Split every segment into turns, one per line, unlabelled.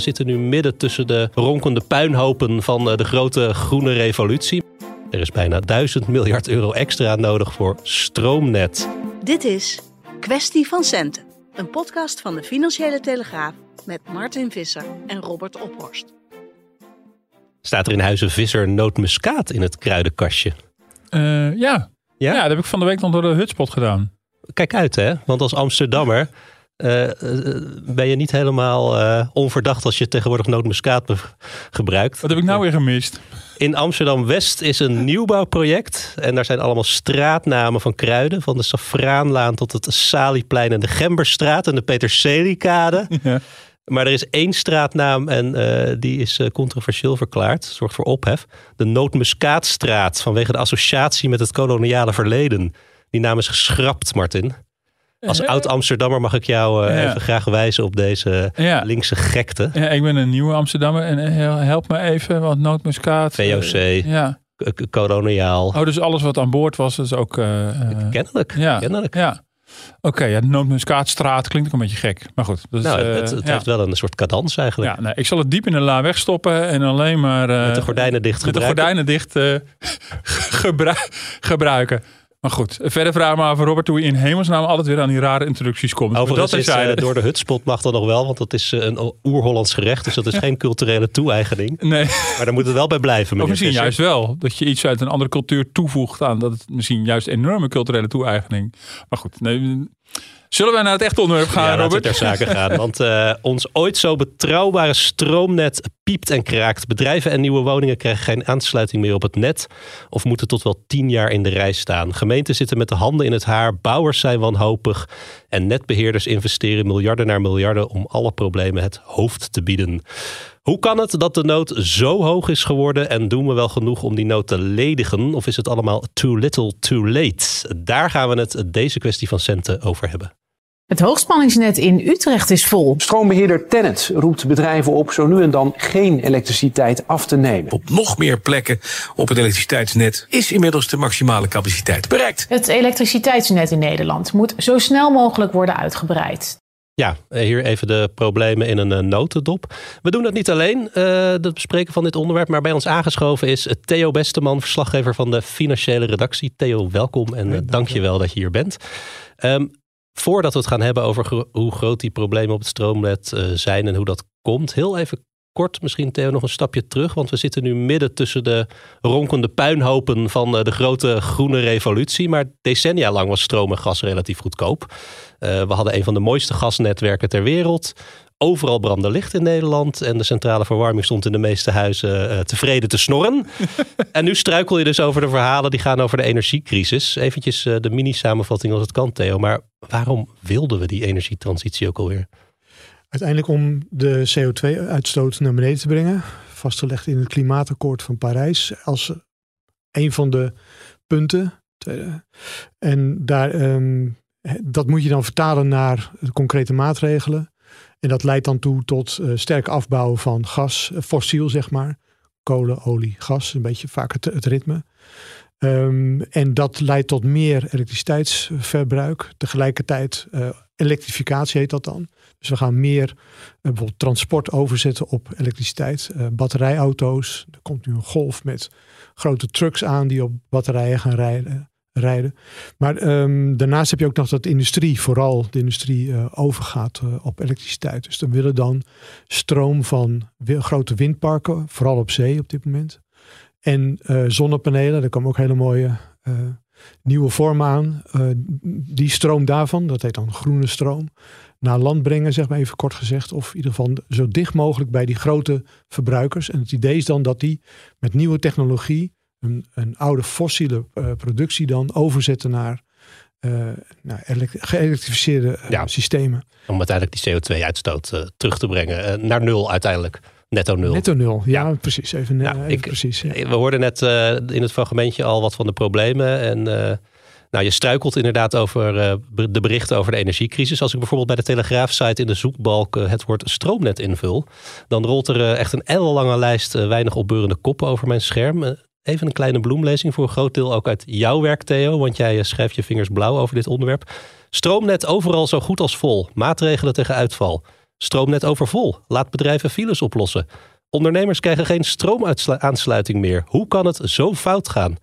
We zitten nu midden tussen de ronkende puinhopen van eh, de grote groene revolutie. Er is bijna 1000 miljard euro extra nodig voor stroomnet.
Dit is Kwestie van Centen, een podcast van de Financiële Telegraaf met Martin Visser en Robert Ophorst.
Staat er in Huizen Visser nootmuskaat in het kruidenkastje?
Uh, ja. ja. Ja? dat heb ik van de week nog door de hutspot gedaan.
Kijk uit hè, want als Amsterdammer uh, ben je niet helemaal uh, onverdacht als je tegenwoordig nootmuskaat gebruikt.
Wat heb ik nou weer gemist?
In Amsterdam-West is een nieuwbouwproject. En daar zijn allemaal straatnamen van kruiden. Van de Safraanlaan tot het Salieplein en de Gemberstraat en de Peterselikade. Ja. Maar er is één straatnaam en uh, die is uh, controversieel verklaard. Zorgt voor ophef. De Nootmuskaatstraat vanwege de associatie met het koloniale verleden. Die naam is geschrapt, Martin. Als oud-Amsterdammer mag ik jou uh, even graag wijzen op deze ja. linkse gekte.
Ja, ik ben een nieuwe Amsterdammer en help me even, want nootmuskaat...
VOC, ja. koloniaal.
Oh, dus alles wat aan boord was, is ook...
kennelijk, ja. kennelijk.
Ja. Oké, okay, ja, de Nootmuskaatstraat klinkt ook een beetje gek. Maar goed.
Dus, nou, het, het heeft wel een soort cadans eigenlijk.
Ja, nee, ik zal het diep in de la wegstoppen en alleen maar... Uh,
met de gordijnen dicht
Met de gordijnen dicht uh, gebruiken. Maar goed, verder vraag maar voor Robert hoe je in hemelsnaam altijd weer aan die rare introducties komt.
Overigens dat is, uh, door de hutspot mag dat nog wel, want dat is een oer-Hollands gerecht. Dus dat is geen culturele toe-eigening. Nee. Maar daar moet het wel bij blijven.
Of misschien juist wel. Dat je iets uit een andere cultuur toevoegt aan dat het misschien juist enorme culturele toe-eigening. Maar goed, nee, Zullen wij naar het echte onderwerp gaan,
ja,
Robert?
Laten we ter zake gaan. Want uh, ons ooit zo betrouwbare stroomnet piept en kraakt. Bedrijven en nieuwe woningen krijgen geen aansluiting meer op het net. Of moeten tot wel tien jaar in de rij staan. Gemeenten zitten met de handen in het haar. Bouwers zijn wanhopig. En netbeheerders investeren miljarden naar miljarden om alle problemen het hoofd te bieden. Hoe kan het dat de nood zo hoog is geworden en doen we wel genoeg om die nood te ledigen? Of is het allemaal too little too late? Daar gaan we het deze kwestie van centen over hebben.
Het hoogspanningsnet in Utrecht is vol.
Stroombeheerder Tennet roept bedrijven op zo nu en dan geen elektriciteit af te nemen.
Op nog meer plekken op het elektriciteitsnet is inmiddels de maximale capaciteit bereikt.
Het elektriciteitsnet in Nederland moet zo snel mogelijk worden uitgebreid.
Ja, hier even de problemen in een notendop. We doen het niet alleen, uh, het bespreken van dit onderwerp. Maar bij ons aangeschoven is Theo Besteman, verslaggever van de financiële redactie. Theo, welkom en uh, dank je wel dat je hier bent. Um, voordat we het gaan hebben over hoe groot die problemen op het stroomnet uh, zijn en hoe dat komt, heel even kort misschien Theo nog een stapje terug. Want we zitten nu midden tussen de ronkende puinhopen van uh, de grote groene revolutie. Maar decennia lang was stroom en gas relatief goedkoop. Uh, we hadden een van de mooiste gasnetwerken ter wereld. Overal brandde licht in Nederland en de centrale verwarming stond in de meeste huizen uh, tevreden te snorren. en nu struikel je dus over de verhalen die gaan over de energiecrisis. Eventjes uh, de mini-samenvatting als het kan, Theo. Maar waarom wilden we die energietransitie ook alweer?
Uiteindelijk om de CO2-uitstoot naar beneden te brengen. Vastgelegd in het klimaatakkoord van Parijs als een van de punten. En daar, um, dat moet je dan vertalen naar concrete maatregelen. En dat leidt dan toe tot uh, sterk afbouwen van gas, uh, fossiel zeg maar. Kolen, olie, gas, een beetje vaak het, ritme. Um, en dat leidt tot meer elektriciteitsverbruik. Tegelijkertijd uh, elektrificatie heet dat dan. Dus we gaan meer bijvoorbeeld transport overzetten op elektriciteit. batterijauto's. Er komt nu een golf met grote trucks aan die op batterijen gaan rijden. Rijden. Maar ehm, daarnaast heb je ook nog dat de industrie, vooral de industrie, eh, overgaat eh, op elektriciteit. Dus dan willen dan stroom van grote windparken, vooral op zee op dit moment. En eh, zonnepanelen, daar komen ook hele mooie nieuwe vormen aan. Die stroom daarvan, dat heet dan groene stroom, naar land brengen, zeg maar even kort gezegd. Of in ieder geval zo dicht mogelijk bij die grote verbruikers. En het idee is dan dat die met nieuwe technologie een, een oude fossiele eh, productie dan overzetten naar eh, nou, geëlektrificeerde eh,
Ja.
systemen.
Om uiteindelijk die CO2-uitstoot eh, terug te brengen. naar nul uiteindelijk. Netto nul.
Netto nul. Ja, precies. Even,
Ja,
even
ik-
precies. ja.
We hoorden net in het fragmentje al wat van de problemen. En nou, je struikelt inderdaad over de berichten over de energiecrisis. Als ik bijvoorbeeld bij de Telegraaf-site in de zoekbalk het woord stroomnet invul, dan rolt er echt een ellenlange lijst weinig opbeurende koppen over mijn scherm. Even een kleine bloemlezing voor een groot deel ook uit jouw werk, Theo, want jij eh, schrijft je vingers blauw over dit onderwerp. Stroomnet overal zo goed als vol. Maatregelen tegen uitval. Stroomnet overvol. Laat bedrijven files oplossen. Ondernemers krijgen geen stroomaansluiting meer. Hoe kan het zo fout gaan?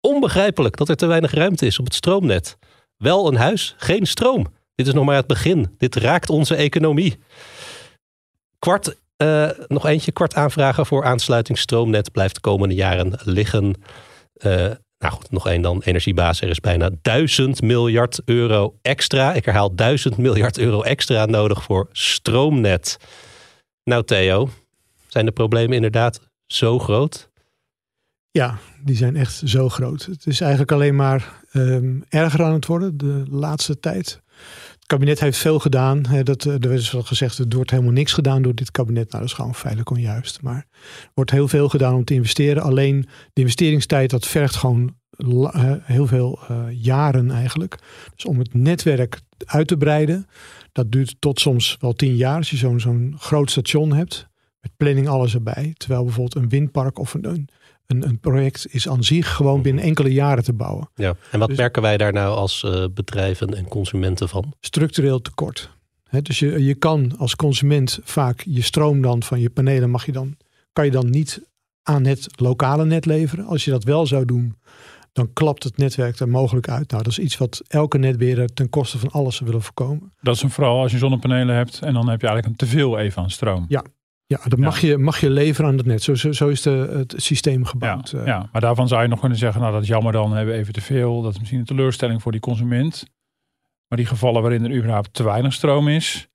Onbegrijpelijk dat er te weinig ruimte is op het stroomnet. Wel een huis, geen stroom. Dit is nog maar het begin. Dit raakt onze economie. Kwart, eh, nog eentje, kwart aanvragen voor aansluiting stroomnet blijft de komende jaren liggen. Eh, nou goed, nog één dan. Energiebaas, er is bijna duizend miljard euro extra. Ik herhaal duizend miljard euro extra nodig voor stroomnet. Nou Theo, zijn de problemen inderdaad zo groot?
Ja, die zijn echt zo groot. Het is eigenlijk alleen maar ehm, erger aan het worden de laatste tijd. Kabinet heeft veel gedaan. Hè, dat, eh, er is wel gezegd, er wordt helemaal niks gedaan door dit kabinet. Nou, dat is gewoon feitelijk onjuist. Maar er wordt heel veel gedaan om te investeren. Alleen de investeringstijd, dat vergt gewoon heel veel eh, jaren eigenlijk. Dus om het netwerk uit te breiden, dat duurt tot soms wel tien jaar. Als je zo'n zo'n groot station hebt, met planning alles erbij. Terwijl bijvoorbeeld een windpark of een, een, een, een project is aan zich gewoon binnen enkele jaren te bouwen.
Ja. En wat
Dus-
merken wij daar nou als eh, bedrijven en consumenten van?
structureel tekort. Hè, dus je, je kan als consument vaak je stroom dan van je panelen mag je dan, kan je dan niet aan het lokale net leveren. Als je dat wel zou doen, dan klapt het netwerk er mogelijk uit. Nou, dat is iets wat elke netbeheerder ten koste van alles zou willen voorkomen.
Dat is een vooral als je zonnepanelen hebt en dan heb je eigenlijk een teveel even aan stroom.
Ja, Ja, dat mag, Je, mag je leveren aan het net. Zo, zo, zo is de, het systeem gebouwd.
Ja,
Eh,
ja, maar daarvan zou je nog kunnen zeggen, nou dat is jammer dan, hebben we even te veel. Dat is misschien een teleurstelling voor die consument. Maar die gevallen waarin er überhaupt te weinig stroom is,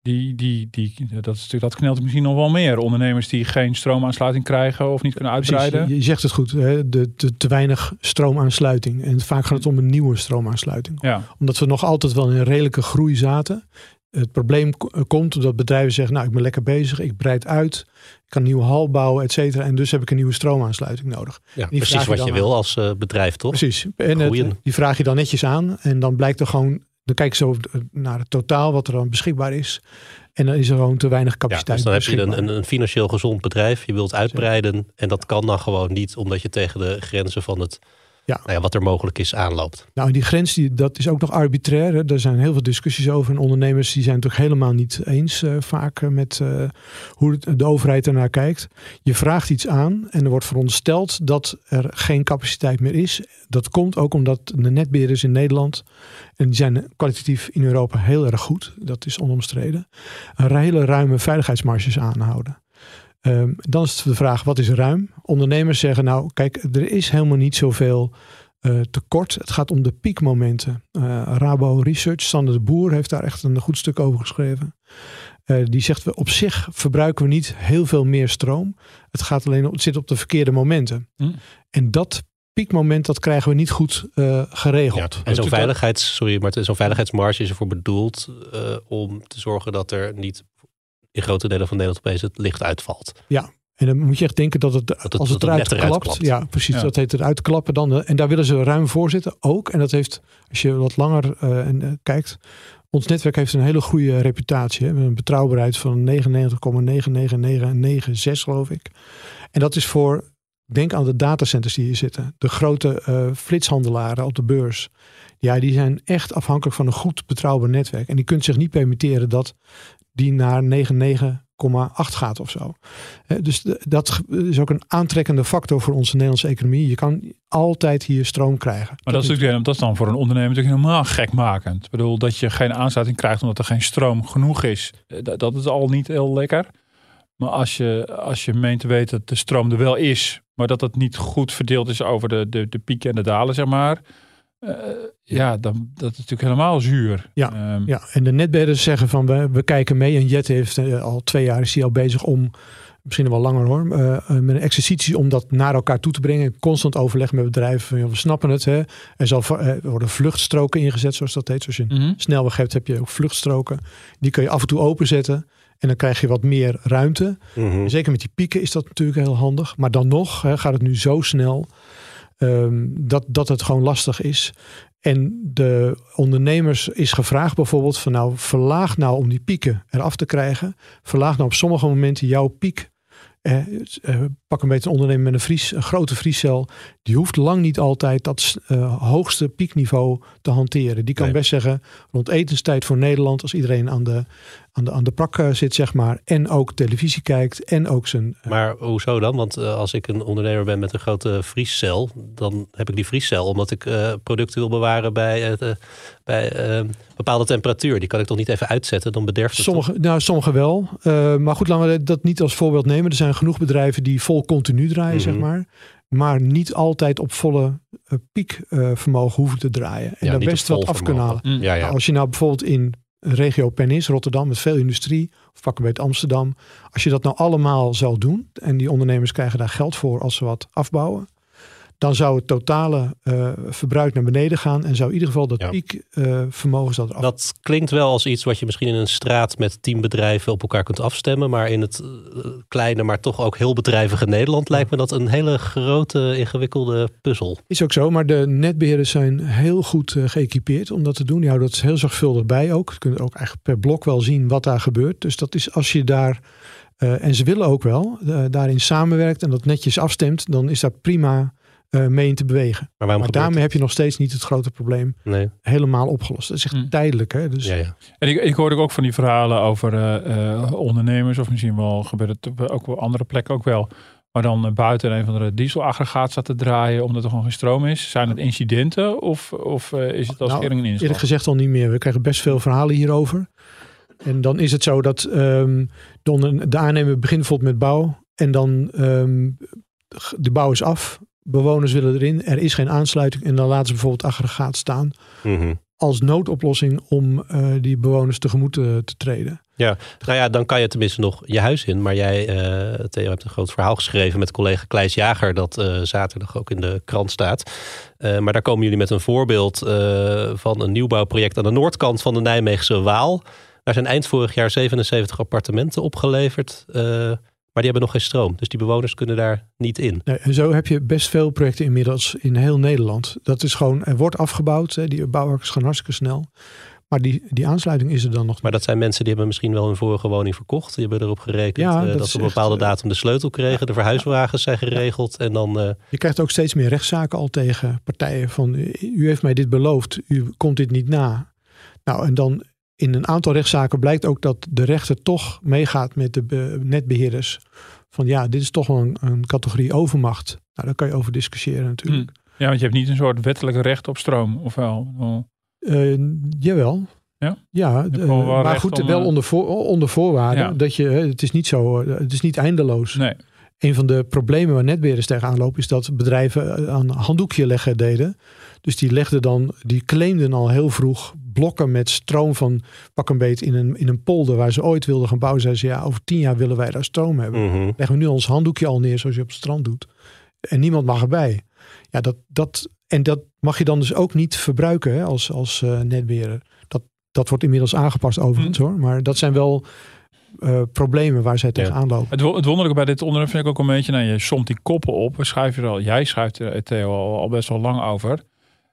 die, die, die, dat, dat knelt misschien nog wel meer. Ondernemers die geen stroomaansluiting krijgen of niet kunnen uitbreiden.
je, je zegt het goed. Hè? De, de, te weinig stroomaansluiting. En vaak gaat het om een nieuwe stroomaansluiting.
Ja,
Omdat we nog altijd wel in een redelijke groei zaten. Het probleem k- komt doordat bedrijven zeggen, nou ik ben lekker bezig, ik breid uit, ik kan een nieuwe hal bouwen, et cetera. En dus heb ik een nieuwe stroomaansluiting nodig.
Ja,
Die
precies
je
wat je wil als eh, bedrijf, toch?
Precies. En het- die vraag je dan netjes aan. En dan blijkt er gewoon, dan kijk je zo naar het totaal wat er dan beschikbaar is. En dan is er gewoon te weinig
Ja,
capaciteit
dus dan heb je een, een financieel gezond bedrijf. Je wilt uitbreiden. En dat kan dan gewoon niet, omdat je tegen de grenzen van het,
Ja.
nou ja, wat er mogelijk is, aanloopt.
Nou, die grens, die, dat is ook nog arbitrair. Hè. Er zijn heel veel discussies over. En ondernemers die zijn het toch helemaal niet eens eh, vaak eh, met eh, hoe de overheid ernaar kijkt. Je vraagt iets aan en er wordt verondersteld dat er geen capaciteit meer is. Dat komt ook omdat de netbeheerders in Nederland, en die zijn kwalitatief in Europa heel erg goed, dat is onomstreden, een hele ruime veiligheidsmarges aanhouden. Ehm, dan is de vraag, wat is ruim? Ondernemers zeggen, nou kijk, er is helemaal niet zoveel eh, tekort. Het gaat om de piekmomenten. Eh, Rabo Research, Sander de Boer heeft daar echt een goed stuk over geschreven. Eh, die zegt, we op zich verbruiken we niet heel veel meer stroom. Het, gaat alleen het zit op de verkeerde momenten.
Hm.
En dat piekmoment, dat krijgen we niet goed geregeld.
Ja, en zo'n veiligheids, sorry, maar zo'n veiligheidsmarge is ervoor bedoeld om te zorgen dat er niet in grote delen van Nederland opeens het licht uitvalt.
En dan moet je echt denken dat het,
het-
als
dat
het
het
eruit klapt.
klapt.
Ja, precies.
Ja.
Dat heet eruit klappen. Dan, eh, en daar willen ze ruim voor zitten ook. En dat heeft, als je wat langer eh, en, eh, kijkt. Ons netwerk heeft een hele goede reputatie. Hè. We hebben een betrouwbaarheid van 99,99996 geloof ik. En dat is voor, denk aan de datacenters die hier zitten. De grote eh, flitshandelaren op de beurs. Ja, die zijn echt afhankelijk van een goed betrouwbaar netwerk. En die kunt zich niet permitteren dat die naar gaat of zo. Dus dat is ook een aantrekkende factor voor onze Nederlandse economie. Je kan altijd hier stroom krijgen.
Maar dat is, natuurlijk, dat is dan voor een ondernemer natuurlijk helemaal gekmakend. Ik bedoel, dat je geen aansluiting krijgt omdat er geen stroom genoeg is. Dat is al niet heel lekker. Maar als je, als je meent te weten dat de stroom er wel is, maar dat het niet goed verdeeld is over de, de, de pieken en de dalen, zeg maar. Uh, ja, dan, dat is natuurlijk helemaal zuur.
Ja, um, ja. en de netbeheerders zeggen van we, we kijken mee. En Jet heeft uh, al twee jaar is hij al bezig om, misschien wel langer hoor, uh, met een exercitie om dat naar elkaar toe te brengen. Constant overleg met bedrijven. We snappen het. Hè. Er zal worden vluchtstroken ingezet, zoals dat heet. Zoals je mm -hmm. snelweg hebt, heb je ook vluchtstroken. Die kun je af en toe openzetten. En dan krijg je wat meer ruimte. Mm Zeker met die pieken is dat natuurlijk heel handig. Maar dan nog hè, gaat het nu zo snel um, dat, dat het gewoon lastig is. En de ondernemers is gevraagd bijvoorbeeld van nou verlaag nou om die pieken eraf te krijgen. Verlaag nou op sommige momenten jouw piek eh, eh, pak een beetje een ondernemer met een, vries, een grote vriescel. Die hoeft lang niet altijd dat uh, hoogste piekniveau te hanteren. Die kan best zeggen rond etenstijd voor Nederland. Als iedereen aan de, aan de, aan de prak eh, zit, zeg maar. En ook televisie kijkt. En ook zijn.
Uh, maar hoezo dan? Want als ik een ondernemer ben met een grote vriescel. Dan heb ik die vriescel omdat ik producten wil bewaren bij, bij bepaalde temperatuur. Die kan ik toch niet even uitzetten? Dan bederft het.
Sommige, nou, sommige wel. maar goed, laten we dat niet als voorbeeld nemen. Er zijn genoeg bedrijven die vol continu draaien, zeg mhm. maar. Maar niet altijd op volle uh, piekvermogen hoeven te draaien. En ja, daar best wat af kunnen halen.
Mm. Ja,
als je nou bijvoorbeeld in regio Pernis, Rotterdam, met veel industrie, of pakken bij Amsterdam. Als je dat nou allemaal zou doen, en die ondernemers krijgen daar geld voor als ze wat afbouwen dan zou het totale uh, verbruik naar beneden gaan en zou in ieder geval dat ja. piekvermogen uh,
dat Dat klinkt wel als iets wat je misschien in een straat met tien bedrijven op elkaar kunt afstemmen, maar in het uh, kleine, maar toch ook heel bedrijvige Nederland lijkt me dat een hele grote, ingewikkelde puzzel.
Is ook zo, maar de netbeheerders zijn heel goed geëquipeerd om dat te doen. Die houden dat heel zorgvuldig bij ook. Je kunt ook eigenlijk per blok wel zien wat daar gebeurt. Dus dat is als je daar en ze willen ook wel daarin samenwerkt en dat netjes afstemt, dan is dat prima uh, mee in te bewegen. Maar, maar daarmee heb je nog steeds niet het grote probleem nee. helemaal opgelost. Dat is echt mm. tijdelijk. Hè? Dus...
Ja, ja. En ik, ik hoorde ook van die verhalen over uh, ondernemers, of misschien wel gebeurt het ook op andere plekken ook wel. Maar dan buiten een van de dieselaggregaat staat te draaien omdat er gewoon geen stroom is. Zijn het incidenten of, of is het als nou, een inslag?
Eerlijk gezegd al niet meer. We krijgen best veel verhalen hierover. En dan is het zo dat um, de aannemer begint bijvoorbeeld met bouw. En dan um, de bouw is af bewoners willen erin, er is geen aansluiting en dan laten ze bijvoorbeeld aggregaat staan. Mhm. Als noodoplossing om uh, die bewoners tegemoet te, te, treden.
Ja, nou ja, dan kan je tenminste nog je huis in. Maar jij, uh, Theo, hebt een groot verhaal geschreven met collega Kleis Jager, dat zaterdag ook in de krant staat. maar daar komen jullie met een voorbeeld van een nieuwbouwproject aan de noordkant van de Nijmeegse Waal. Daar zijn eind vorig jaar 77 appartementen opgeleverd. Maar die hebben nog geen stroom. Dus die bewoners kunnen daar niet in.
Nee, en zo heb je best veel projecten inmiddels in heel Nederland. Dat is gewoon, er wordt afgebouwd. Hè, die bouwwerkers gaan hartstikke snel. Maar die, die aansluiting is er dan nog niet.
Maar dat zijn mensen die hebben misschien wel hun vorige woning verkocht. Die hebben erop gerekend ja, uh, dat, ze op een bepaalde eh, datum de sleutel kregen. De verhuiswagens zijn geregeld. En dan, uh...
Je krijgt ook steeds meer rechtszaken al tegen partijen. Van u heeft mij dit beloofd. U komt dit niet na. Nou, en dan in een aantal rechtszaken blijkt ook dat de rechter toch meegaat met de netbeheerders. Van ja, dit is toch wel een, een categorie overmacht. Nou, daar kan je over discussiëren natuurlijk. Hmm.
Ja, want je hebt niet een soort wettelijke recht op stroom, of wel?
Uh, jawel.
Ja,
ja uh, maar goed, wel eh, onder, voor, onder voorwaarden. Dat je, het is niet zo, het is niet eindeloos.
Nee.
Een van de problemen waar netbeheerders tegenaan lopen, is dat bedrijven aan handdoekje leggen deden. Dus die legden dan, die claimden al heel vroeg blokken met stroom van pak een beet in een, in een polder waar ze ooit wilden gaan bouwen. Zeiden ze ja, over tien jaar willen wij daar stroom hebben. Mm Leggen we nu ons handdoekje al neer zoals je op het strand doet. En niemand mag erbij. Ja, dat, dat, en dat mag je dan dus ook niet verbruiken hè, als, als uh, netbeheerder. Dat, dat wordt inmiddels aangepast overigens mhm. hoor. Maar dat zijn wel uh, problemen waar zij tegenaan lopen.
Het, het, wonderlijke bij dit onderwerp vind ik ook een beetje, nou, je somt die koppen op. Schrijf je al, jij schrijft er Theo al, al best wel lang over.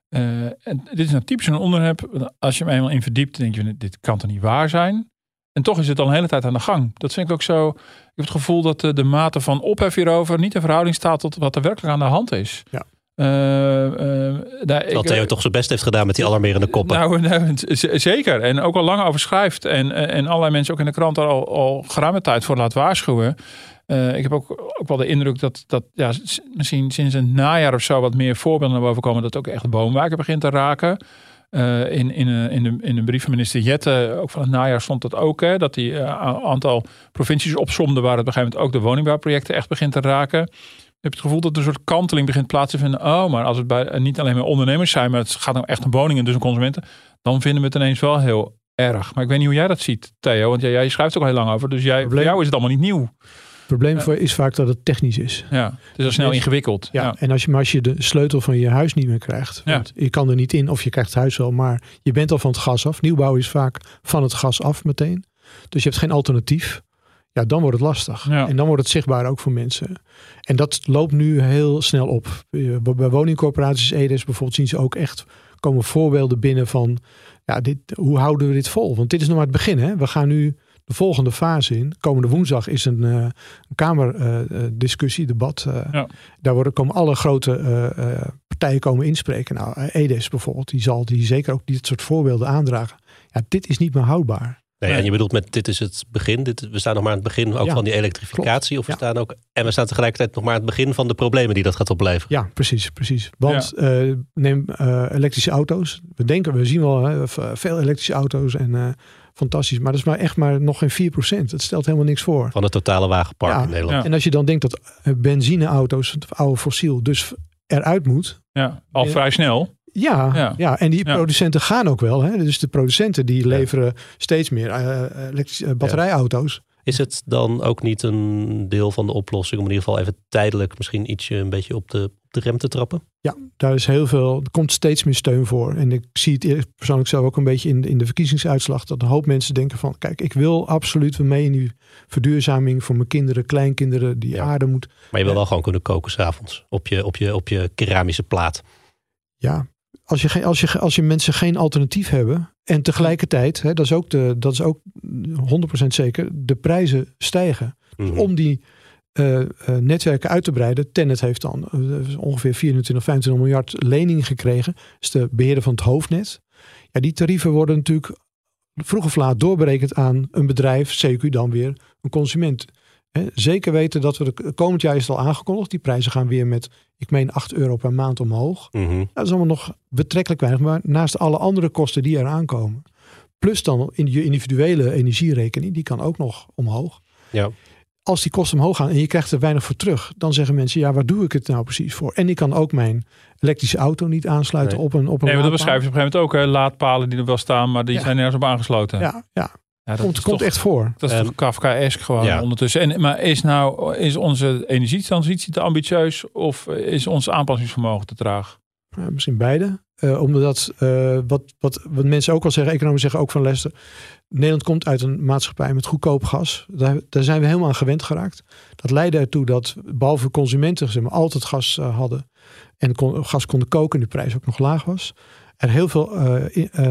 Uh, en dit is een typisch een onderwerp, als je hem eenmaal in verdiept, denk je, dit kan toch niet waar zijn? En toch is het al een hele tijd aan de gang. Dat vind ik ook zo. Ik heb het gevoel dat de, de mate van ophef hierover niet in verhouding staat tot wat er werkelijk aan de hand is.
Ja.
Uh, uh, daar,
Terwijl Theo toch zijn best heeft gedaan met die alarmerende koppen.
Nou, nou zeker. En ook al lang over schrijft. En, en allerlei mensen ook in de krant al, al geruime tijd voor laat waarschuwen. Uh, ik heb ook, ook wel de indruk dat, dat ja, misschien sinds een najaar of zo wat meer voorbeelden naar boven komen. Dat ook echt boomwaken begint te raken. Uh, in, in, in, de, in een brief van minister Jette, ook van het najaar stond dat ook. Hè, dat die uh, aantal provincies opzomde waar het op een gegeven moment ook de woningbouwprojecten echt begint te raken. Ik heb het gevoel dat er een soort kanteling begint plaats te vinden. Oh, maar als het bij, niet alleen maar ondernemers zijn, maar het gaat nou echt om woningen, dus om consumenten. Dan vinden we het ineens wel heel erg. Maar ik weet niet hoe jij dat ziet, Theo. Want jij, jij schrijft ook al heel lang over. Dus jij, voor jou is het allemaal niet nieuw.
Het probleem voor is vaak dat het technisch is.
Ja, het is al snel ingewikkeld.
Ja, en als je, maar als je de sleutel van je huis niet meer krijgt. Ja. Want je kan er niet in of je krijgt het huis wel. Maar je bent al van het gas af. Nieuwbouw is vaak van het gas af meteen. Dus je hebt geen alternatief. Ja, dan wordt het lastig. Ja. En dan wordt het zichtbaar ook voor mensen. En dat loopt nu heel snel op. Bij woningcorporaties, EDES bijvoorbeeld, zien ze ook echt komen voorbeelden binnen van ja, dit, hoe houden we dit vol? Want dit is nog maar het begin. Hè? We gaan nu de volgende fase in. Komende woensdag is een, uh, een kamerdiscussie, uh, debat. Uh, ja. Daar worden, komen alle grote partijen komen inspreken. Nou, EDES bijvoorbeeld, die zal die zeker ook dit soort voorbeelden aandragen. Ja, dit is niet meer houdbaar.
Nee, en je bedoelt met dit is het begin. Dit, we staan nog maar aan het begin ook
Ja,
van die elektrificatie. Of we
Ja.
staan ook, en we staan tegelijkertijd nog maar aan het begin van de problemen die dat gaat opleveren.
Ja, precies, precies. Want eh, neem eh, elektrische auto's. We denken, we zien wel veel elektrische auto's en eh, fantastisch. Maar dat is maar echt maar nog geen 4%. Dat stelt helemaal niks voor.
Van het totale wagenpark
Ja.
in Nederland.
En als je dan denkt dat eh, benzineauto's, het oude fossiel, dus eruit moet.
Ja, al vrij snel.
Ja, ja.
Ja.
en die
Ja.
producenten gaan ook wel. Hè? Dus de producenten die leveren steeds meer eh, elektrische eh, batterijauto's.
Is het dan ook niet een deel van de oplossing om in ieder geval even tijdelijk misschien ietsje een beetje op de, op de rem te trappen?
Ja, daar is heel veel, er komt steeds meer steun voor. En ik zie het persoonlijk zelf ook een beetje in, in de verkiezingsuitslag. Dat een hoop mensen denken van, kijk, ik wil absoluut mee in die verduurzaming voor mijn kinderen, kleinkinderen, die
Ja.
aarde moet.
Maar je wil wel gewoon kunnen koken s'avonds op je, op, je, op je keramische plaat.
Ja, als je, als, je, als je mensen geen alternatief hebben en tegelijkertijd, hè, dat, is ook de, dat is ook 100% zeker, de prijzen stijgen.
Mhm.
Om die eh, eh, netwerken uit te breiden. Tennet heeft dan eh, ongeveer 24, 25 miljard lening gekregen. Dat is de beheerder van het hoofdnet. Ja, die tarieven worden natuurlijk vroeg of laat doorberekend aan een bedrijf, CQ dan weer een consument. Hè, zeker weten dat we de komend jaar is het al aangekondigd. Die prijzen gaan weer met, ik meen, 8 euro per maand omhoog.
Mhm.
Dat is allemaal nog betrekkelijk weinig, maar naast alle andere kosten die eraan komen. Plus dan in je individuele energierekening, die kan ook nog omhoog.
Ja.
Als die kosten omhoog gaan en je krijgt er weinig voor terug, dan zeggen mensen, ja, waar doe ik het nou precies voor? En ik kan ook mijn elektrische auto niet aansluiten
Nee.
op een op een
Nee, maar dat beschrijven ze op een gegeven moment ook. Hè, laadpalen die er wel staan, maar die
Ja.
zijn nergens op aangesloten.
Ja, ja.
Ja, dat
komt,
is
komt
toch-
echt voor.
Dat is toch Kafkaesk gewoon
ja.
ondertussen. En, maar is nou is onze energietransitie te ambitieus of is ons aanpassingsvermogen te traag?
Ja, misschien beide. Eh, omdat eh, wat, wat, wat mensen ook al zeggen, economen zeggen ook van Lester. Nederland komt uit een maatschappij met goedkoop gas. Daar, daar zijn we helemaal aan gewend geraakt. Dat leidde ertoe dat behalve consumenten zeg maar, altijd gas eh, hadden. En kon, gas konden koken en de prijs ook nog laag was. Er heel veel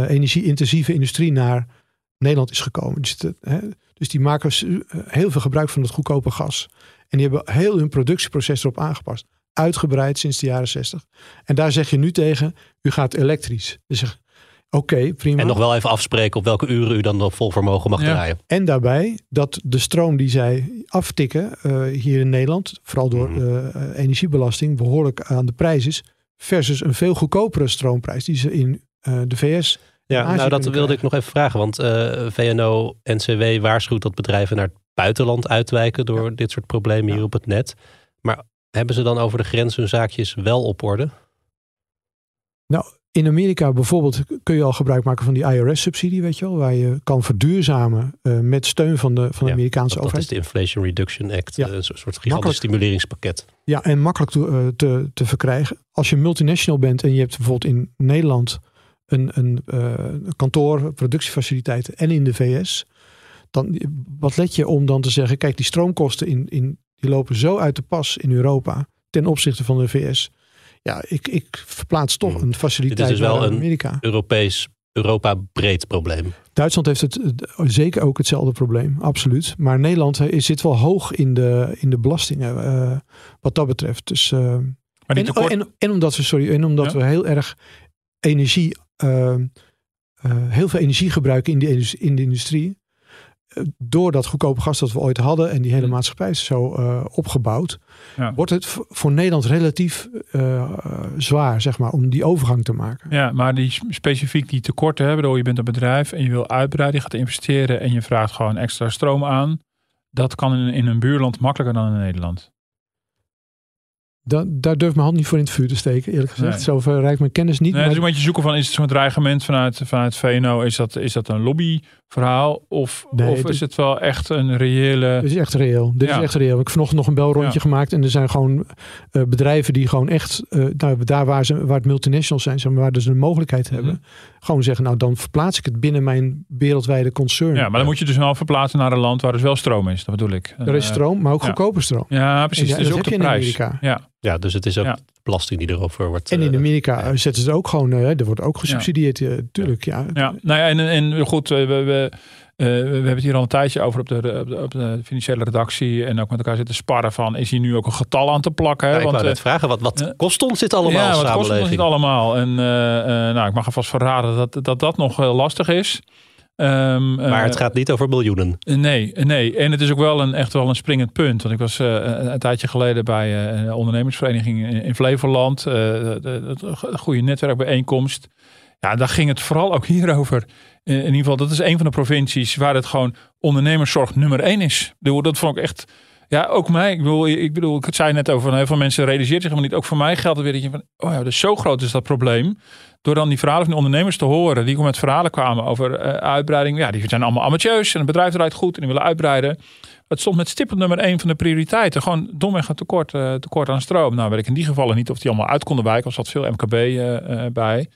energie-intensieve industrie naar Nederland is gekomen. Dus, de- hè, dus die maken eh, heel veel gebruik van het goedkope gas. En die hebben heel hun productieproces erop aangepast. Uitgebreid sinds de jaren 60. En daar zeg je nu tegen, u gaat elektrisch. Dus zeg, oké, prima.
En nog wel even afspreken op welke uren u dan op vol vermogen mag
Ja.
draaien.
En daarbij dat de stroom die zij aftikken eh, hier in Nederland, vooral door de eh, energiebelasting, behoorlijk aan de prijs is. Versus een veel goedkopere stroomprijs die ze in eh, de VS.
Ja,
Azië
nou dat wilde ik nog even vragen. Want eh, VNO, NCW waarschuwt dat bedrijven naar het buitenland uitwijken door dit soort problemen
Ja.
hier op het net. Maar hebben ze dan over de grens hun zaakjes wel op orde?
In Amerika bijvoorbeeld kun je al gebruik maken van die IRS-subsidie, weet je wel, waar je kan verduurzamen eh, met steun van de, van de
Ja,
Amerikaanse
Dat, dat is
overheid.
de Inflation Reduction Act,
Ja.
eh, een soort gigantisch
Makkelijk.
stimuleringspakket.
Ja, en makkelijk te, te, te verkrijgen. Als je multinational bent en je hebt bijvoorbeeld in Nederland een, een, eh, een kantoor, productiefaciliteiten en in de VS. Dan, wat let je om dan te zeggen, kijk, die stroomkosten in, in, die lopen zo uit de pas in Europa ten opzichte van de VS. Ja, ik, ik verplaats toch
Hmm.
een faciliteit
dus wel
naar
een-
Amerika.
Europees, Europa breed probleem.
Duitsland heeft het zeker ook hetzelfde probleem, absoluut. Maar Nederland eh, zit wel hoog in de, in de belastingen eh, wat dat betreft. Dus eh,
Maar
En,
tekort...
en, en omdat we, sorry, en omdat
Ja.
we heel erg energie, heel veel energie gebruiken in de, in de industrie. Eh, door dat goedkope gas dat we ooit hadden en die hele
Mm.
maatschappij is zo eh, opgebouwd,
Ja.
wordt het voor Nederland relatief eh, eh, zwaar, zeg maar, om die overgang te maken.
Ja, maar die specifiek die tekorten hebben, bedoel, je bent een bedrijf en je wil uitbreiden, je gaat investeren en je vraagt gewoon extra stroom aan. Dat kan in, in een buurland makkelijker dan in Nederland.
Da daar durf ik mijn hand niet voor in het vuur te steken, eerlijk gezegd.
Nee.
Zover reikt mijn kennis niet.
Nee,
maar
dus moet je zoeken van, is het zo'n dreigement vanuit, vanuit VNO, is dat, is dat een lobbyverhaal of,
Nee,
of is het wel echt een reële...
Dit is echt reëel. Dit
Ja.
is echt reëel. Ik heb vanochtend nog een belrondje
Ja.
gemaakt. En er zijn gewoon eh, bedrijven die gewoon echt, eh, nou, daar waar, ze, waar het multinationals zijn, zeg maar, waar ze de mogelijkheid hebben,
Mhm.
gewoon zeggen, nou dan verplaats ik het binnen mijn wereldwijde concern.
Ja, maar dan moet je dus wel verplaatsen naar een land waar dus wel stroom is, dat bedoel ik.
er is
Eh,
stroom, maar ook
ja.
goedkope stroom.
Ja, precies.
En dat
ook de prijs.
Amerika.
Ja,
Ja, dus het is ook belasting die erover wordt.
En in Amerika zetten ze het ook gewoon, er wordt ook gesubsidieerd, eh, tuurlijk. Ja.
ja. Nou ja, en, en goed, we, we, eh, we hebben het hier al een tijdje over op de, op, de, op de financiële redactie en ook met elkaar zitten sparren van, is hier nu ook een getal aan te plakken? hè?
ja, ik
Want, eh,
net vragen, wat, wat
eh,
kost ons dit allemaal
ja, wat kost ons niet allemaal? En eh, eh, nou, ik mag alvast verraden dat dat, dat nog lastig is. Ehm,
maar het
eh,
gaat niet over miljoenen.
Nee, nee. En het is ook wel een, echt wel een springend punt. Want ik was eh, een, een tijdje geleden bij eh, een ondernemersvereniging in, in Flevoland. eh, de goede netwerkbijeenkomst. Ja, daar ging het vooral ook hierover. In, ieder geval, dat is een van de provincies waar het gewoon ondernemerszorg nummer één is. Dat vond ik echt... Ja, ook mij. Ik bedoel, ik bedoel, ik zei net over, heel veel mensen realiseert zich helemaal niet. Ook voor mij geldt het weer dat je van, oh ja, dus zo groot is dat probleem. Door dan die verhalen van de ondernemers te horen, die met verhalen kwamen over eh, uitbreiding. Ja, die zijn allemaal amateurs en het bedrijf draait goed en die willen uitbreiden. Het stond met stip nummer één van de prioriteiten. Gewoon domweg een tekort, eh, tekort aan stroom. Nou weet ik in die gevallen niet of die allemaal uit konden wijken. Er zat veel MKB eh, bij.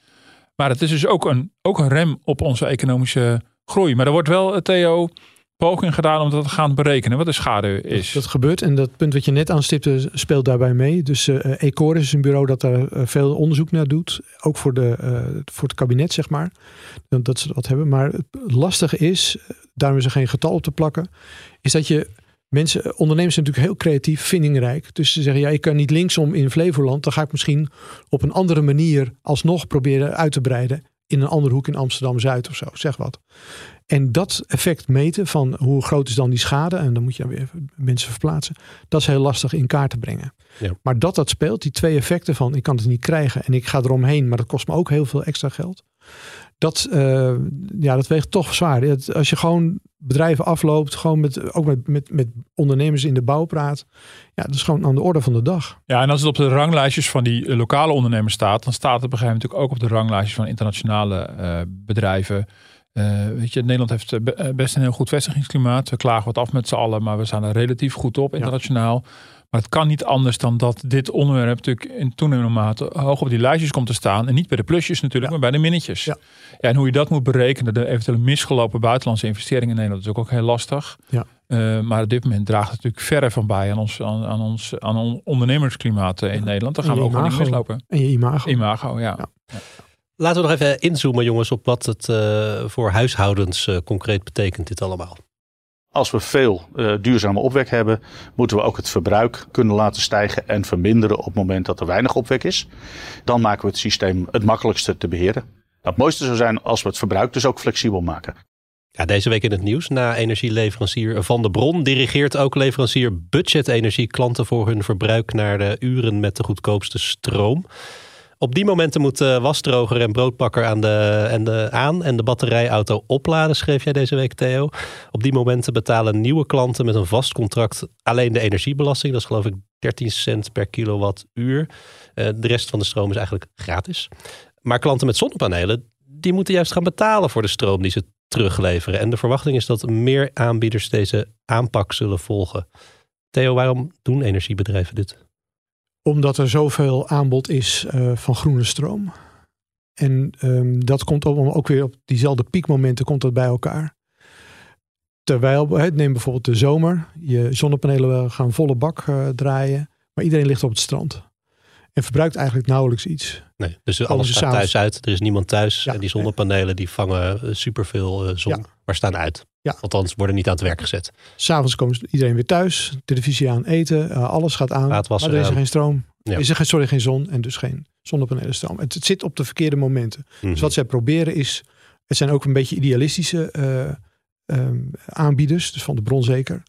Maar het is dus ook een, ook een rem op onze economische groei. Maar er wordt wel, eh, Theo, poging gedaan om dat te gaan berekenen. Wat de schade is.
Dat gebeurt en dat punt wat je net aanstipte speelt daarbij mee. Dus eh Ecoris is een bureau dat daar veel onderzoek naar doet. Ook voor, de, voor het kabinet, zeg maar. Dat, dat ze dat hebben. Maar het lastige is, daarom is er geen getal op te plakken, is dat je mensen, ondernemers zijn natuurlijk heel creatief, vindingrijk. Dus ze zeggen, ja, ik kan niet linksom in Flevoland. Dan ga ik misschien op een andere manier alsnog proberen uit te breiden. In een andere hoek in Amsterdam-Zuid of zo, zeg wat. En dat effect meten van hoe groot is dan die schade. En dan moet je dan weer mensen verplaatsen. Dat is heel lastig in kaart te brengen.
Ja.
Maar dat dat speelt, die twee effecten van ik kan het niet krijgen en ik ga eromheen, maar dat kost me ook heel veel extra geld. Dat, eh, ja, dat weegt toch zwaar. Als je gewoon bedrijven afloopt, gewoon met, ook met, met, met ondernemers in de bouw praat. Ja, dat is gewoon aan de orde van de dag.
Ja, en als het op de ranglijstjes van die eh, lokale ondernemers staat, dan staat het op een gegeven moment natuurlijk ook op de ranglijstjes van internationale eh, bedrijven. Eh, weet je, Nederland heeft be- best een heel goed vestigingsklimaat. We klagen wat af met z'n allen, maar we staan er relatief goed op internationaal. Maar het kan niet anders dan dat dit onderwerp natuurlijk in toenemende mate hoog op die lijstjes komt te staan. En niet bij de plusjes natuurlijk, maar bij de minnetjes. Ja. en hoe je dat moet berekenen, de eventuele misgelopen buitenlandse investeringen in Nederland, is ook, ook heel lastig.
Ja.
Eh, maar op dit moment draagt het natuurlijk verre van bij aan ons, aan, aan ons aan ons ondernemersklimaat eh, in Nederland. Daar gaan we ook gewoon niet
imago.
mislopen.
En je imago.
Imago, ja.
Laten we nog even inzoomen, jongens, op wat het eh, voor huishoudens concreet betekent, dit allemaal.
Als we veel uh, duurzame opwek hebben, moeten we ook het verbruik kunnen laten stijgen en verminderen op het moment dat er weinig opwek is. Dan maken we het systeem het makkelijkste te beheren. Nou, het mooiste zou zijn als we het verbruik dus ook flexibel maken.
Ja, deze week in het nieuws. Na energieleverancier Van de Bron dirigeert ook leverancier Budget Energie klanten voor hun verbruik naar de uren met de goedkoopste stroom. Op die momenten moet de wasdroger en broodbakker aan, de, en de, aan en de batterijauto opladen, schreef jij deze week, Theo. Op die momenten betalen nieuwe klanten met een vast contract alleen de energiebelasting. Dat is geloof ik 13 cent per kilowattuur. Uh, de rest van de stroom is eigenlijk gratis. Maar klanten met zonnepanelen, die moeten juist gaan betalen voor de stroom die ze terugleveren. En de verwachting is dat meer aanbieders deze aanpak zullen volgen. Theo, waarom doen energiebedrijven dit?
Omdat er zoveel aanbod is uh, van groene stroom. En um, dat komt ook, ook weer op diezelfde piekmomenten komt dat bij elkaar. Terwijl, neem bijvoorbeeld de zomer. Je zonnepanelen gaan volle bak uh, draaien. Maar iedereen ligt op het strand. En verbruikt eigenlijk nauwelijks iets.
Nee, dus alles staat thuis uit. Er is niemand thuis. Ja, en die zonnepanelen die vangen superveel uh, zon. Ja. Maar staan uit.
Ja.
Althans, worden niet aan het werk gezet.
S'avonds komt iedereen weer thuis. Televisie aan, eten. Uh, alles gaat aan. Maar er is
aan.
geen stroom.
Ja.
Is er geen, sorry, geen zon en dus geen zonnepanelenstroom. Het, het zit op de verkeerde momenten.
Mhm.
Dus wat zij proberen is, het zijn ook een beetje idealistische eh, ehm, aanbieders, dus van de bron zeker.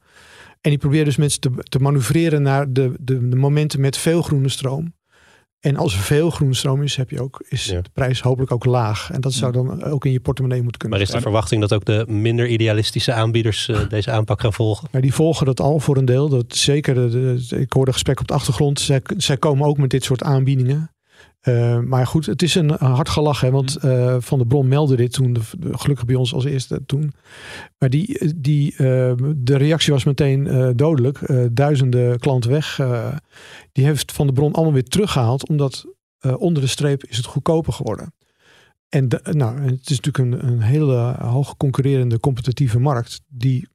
En die proberen dus mensen te, te manoeuvreren naar de, de, de momenten met veel groene stroom. En als er veel groene stroom is, heb je ook, is
Ja.
de prijs hopelijk ook laag. En dat zou dan ook in je portemonnee moeten kunnen.
Maar is de verwachting dat ook de minder idealistische aanbieders eh, deze aanpak gaan volgen?
Maar die volgen dat al voor een deel. Dat zeker, de, de- ik hoorde gesprek op de achtergrond. Zij, zij komen ook met dit soort aanbiedingen. Eh, maar goed, het is een, een hard gelach. Hè, want eh, Van de Bron meldde dit toen. De, de- gelukkig bij ons als eerste toen. Maar die, die, eh, de reactie was meteen dodelijk. Duizenden klanten weg. Die heeft Van de Bron allemaal weer teruggehaald. Omdat onder de streep is het goedkoper geworden. En de- nou, het is natuurlijk een, een hele hoog concurrerende competitieve markt. Die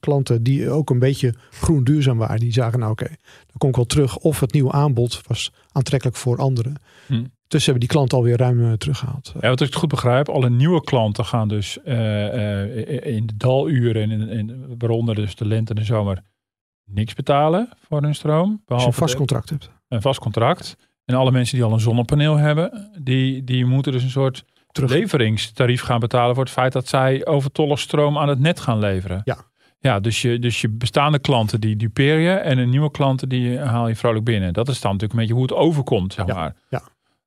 klanten die ook een beetje groen duurzaam waren, die zagen nou oké, dan kom ik wel terug. Of het nieuwe aanbod was aantrekkelijk voor anderen.
Hm.
Dus hebben die klanten alweer ruim eh, teruggehaald.
Ja, wat ik het goed begrijp, alle nieuwe klanten gaan dus eh, eh, in de daluren, en in, in, waaronder dus de lente en de zomer, niks betalen voor hun stroom.
Als je een vast
de-
contract hebt.
een vast contract. En alle mensen die al een zonnepaneel hebben, die, die moeten dus een soort
Terug.
leveringstarief gaan betalen voor het feit dat zij overtollig stroom aan het net gaan leveren.
Ja.
Ja, dus je, dus je bestaande klanten die dupeer je en een nieuwe klanten die haal je vrolijk binnen. Dat is dan natuurlijk een beetje hoe het overkomt, zeg
Ja.
maar.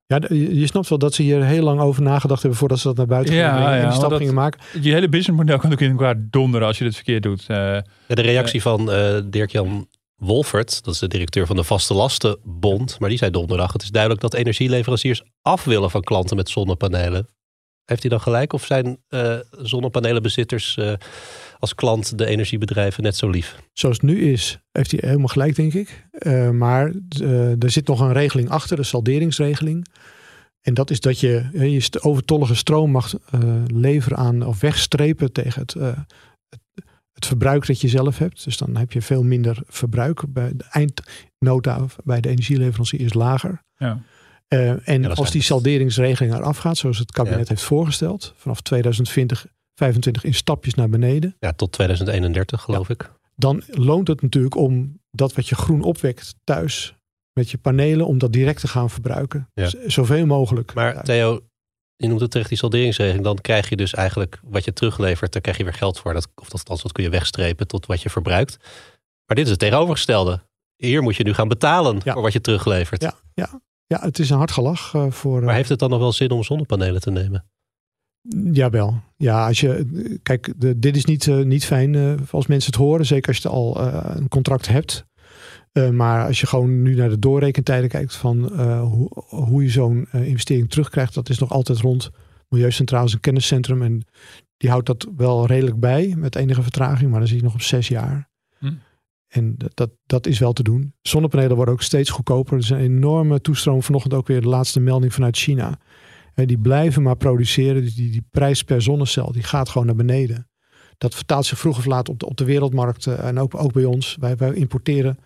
Ja, d- je je snapt wel dat ze hier heel lang over nagedacht hebben voordat ze dat naar buiten
Ja,
gingen brengen en
ja,
die stap gingen maken.
Je hele businessmodel kan ook in elkaar donderen als je dit verkeerd doet. Eh,
Ja, de reactie van eh Dirk-Jan Wolfert, dat is de directeur van de Vaste Lastenbond, maar die zei donderdag, het is duidelijk dat energieleveranciers af willen van klanten met zonnepanelen. Heeft hij dan gelijk of zijn eh, zonnepanelenbezitters eh, als klant de energiebedrijven net zo lief?
Zoals het nu is, heeft hij helemaal gelijk, denk ik. Eh, maar er zit nog een regeling achter, de salderingsregeling. En dat is dat je je overtollige stroom mag leveren aan of wegstrepen tegen het, het, verbruik dat je zelf hebt. Dus dan heb je veel minder verbruik. Bij de eindnota bij de energieleverancier is lager.
ja.
Eh, en als die salderingsregeling eraf gaat, zoals het kabinet
Ja.
heeft voorgesteld, vanaf 2020, 25 in stapjes naar beneden
Ja, tot 2031 geloof ik.
dan loont het natuurlijk om dat wat je groen opwekt thuis met je panelen, om dat direct te gaan verbruiken. Zoveel mogelijk.
Maar. Theo, je noemt het terecht die salderingsregeling. Dan krijg je dus eigenlijk wat je teruglevert, daar krijg je weer geld voor. Dat, of dat, althans, dat kun je wegstrepen tot wat je verbruikt. Maar dit is het tegenovergestelde. Hier moet je nu gaan betalen
Ja.
voor wat je teruglevert.
ja, ja, ja, het is een hard gelach eh, voor. eh,
Maar heeft het dan nog wel zin om zonnepanelen te nemen?
Jawel. Ja, als je. Kijk, de, dit is niet, eh, niet fijn eh, als mensen het horen. Zeker als je al eh, een contract hebt. Eh, maar als je gewoon nu naar de doorrekentijden kijkt van eh, hoe, hoe je zo'n eh, investering terugkrijgt, dat is nog altijd rond. Milieucentraal is een kenniscentrum en die houdt dat wel redelijk bij met enige vertraging, maar dan zie je nog op zes jaar.
Hm.
En dat, dat, dat is wel te doen. Zonnepanelen worden ook steeds goedkoper. Er is een enorme toestroom. Vanochtend ook weer de laatste melding vanuit China. Eh, die blijven maar produceren. Dus die, die prijs per zonnecel die gaat gewoon naar beneden. Dat vertaalt zich vroeg of laat op de, op de wereldmarkt en ook, ook bij ons. Wij, wij importeren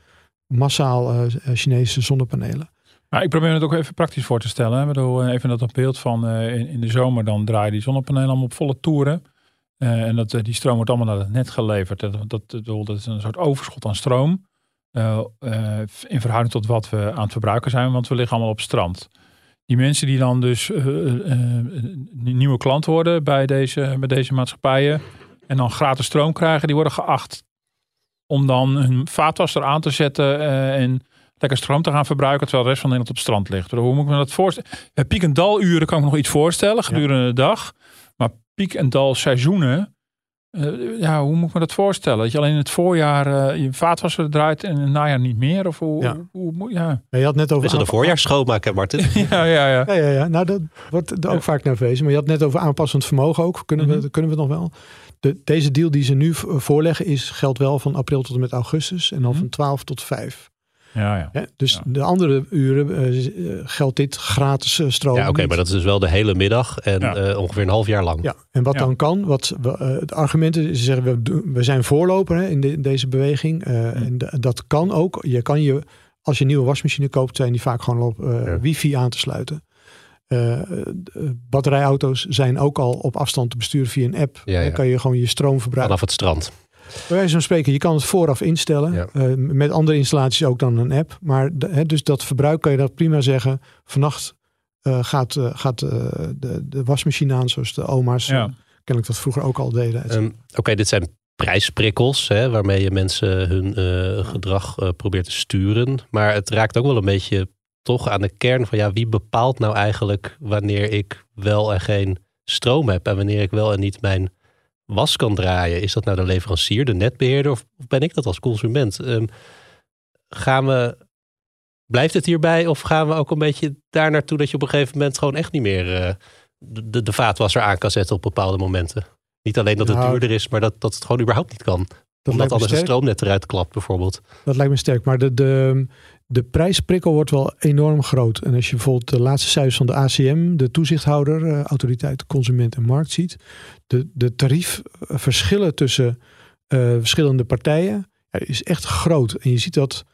massaal eh, eh, Chinese zonnepanelen.
Ik probeer het ook even praktisch voor te stellen. Ik eh, even dat op beeld van in, in de zomer dan draaien die zonnepanelen allemaal op volle toeren. En dat, die stroom wordt allemaal naar het net geleverd. Dat, dat, dat, is een soort overschot aan stroom. in verhouding tot wat we aan het verbruiken zijn. Want we liggen allemaal op strand. Die mensen die dan dus nieuwe klant worden bij deze, bij deze maatschappijen. En dan gratis stroom krijgen. Die worden geacht om dan hun vaatwasser aan te zetten. eh, en lekker stroom te gaan verbruiken. Terwijl de rest van Nederland op het strand ligt. Hoe moet ik me dat voorstellen? Bij piek- en daluren kan ik me nog iets voorstellen gedurende de dag. Maar piek- en dalseizoenen. eh ja, hoe moet ik me dat voorstellen? Dat je alleen in het voorjaar eh, je vaatwasser draait en in het najaar niet meer? Of hoe,
Ja.
hoe, ja.
Ja, je had net over
Is het een voorjaars schoonmaken, Martin?
ja, ja, ja.
Ja, ja, ja. Nou, dat wordt er ook vaak naar verwezen. Maar je had net over aanpassend vermogen ook. Kunnen,
Mhm.
we, kunnen we het nog wel? De, deze deal die ze nu voorleggen is, geldt wel van april tot en met augustus. En dan
Mhm.
van 12 tot 5.
ja, ja.
Hè? Dus
Ja.
de andere uren eh, eh, geldt dit gratis eh, stroom.
Ja, oké, maar dat is dus wel de hele middag en
Ja.
eh, ongeveer een half jaar lang.
Ja, en wat
Ja.
dan kan, wat we, eh, het argument is, ze zeggen we, doen- we zijn voorloper hè, in, de- in deze beweging. eh, En de- dat kan ook. Je kan je, als je een nieuwe wasmachine koopt, zijn die vaak gewoon op eh,
Ja.
wifi aan te sluiten. Eh, de batterijauto's zijn ook al op afstand te besturen via een app.
Ja, ja.
Dan kan je gewoon je stroom verbruiken.
Vanaf het strand.
Bij wijze van spreken, je kan het vooraf instellen.
Ja.
Eh, met andere installaties ook dan een app. Maar de- hè, dus dat verbruik kan je dat prima zeggen. Vannacht eh, gaat, eh, gaat eh, de, de wasmachine aan, zoals de oma's
Ja.
eh, kennelijk dat vroeger ook al deden.
Ehm, Oké, dit zijn prijsprikkels, hè, waarmee je mensen hun eh, gedrag eh, probeert te sturen. Maar het raakt ook wel een beetje toch aan de kern van ja, wie bepaalt nou eigenlijk wanneer ik wel en geen stroom heb en wanneer ik wel en niet mijn was kan draaien? Is dat nou de leverancier, de netbeheerder of ben ik dat als consument? Ehm, gaan we, blijft het hierbij of gaan we ook een beetje daar naartoe dat je op een gegeven moment gewoon echt niet meer eh, de, vaatwasser aan kan zetten op bepaalde momenten? Niet alleen dat het
Nou,
duurder is, maar dat, dat het gewoon überhaupt niet kan.
Dat
Omdat anders een stroomnet eruit klapt bijvoorbeeld.
Dat lijkt me sterk. Maar de, de, de prijsprikkel wordt wel enorm groot. En als je bijvoorbeeld de laatste cijfers van de ACM, de toezichthouder, eh, Autoriteit Consument en Markt, ziet. De, de tariefverschillen tussen eh, verschillende partijen ja, is echt groot. En je ziet dat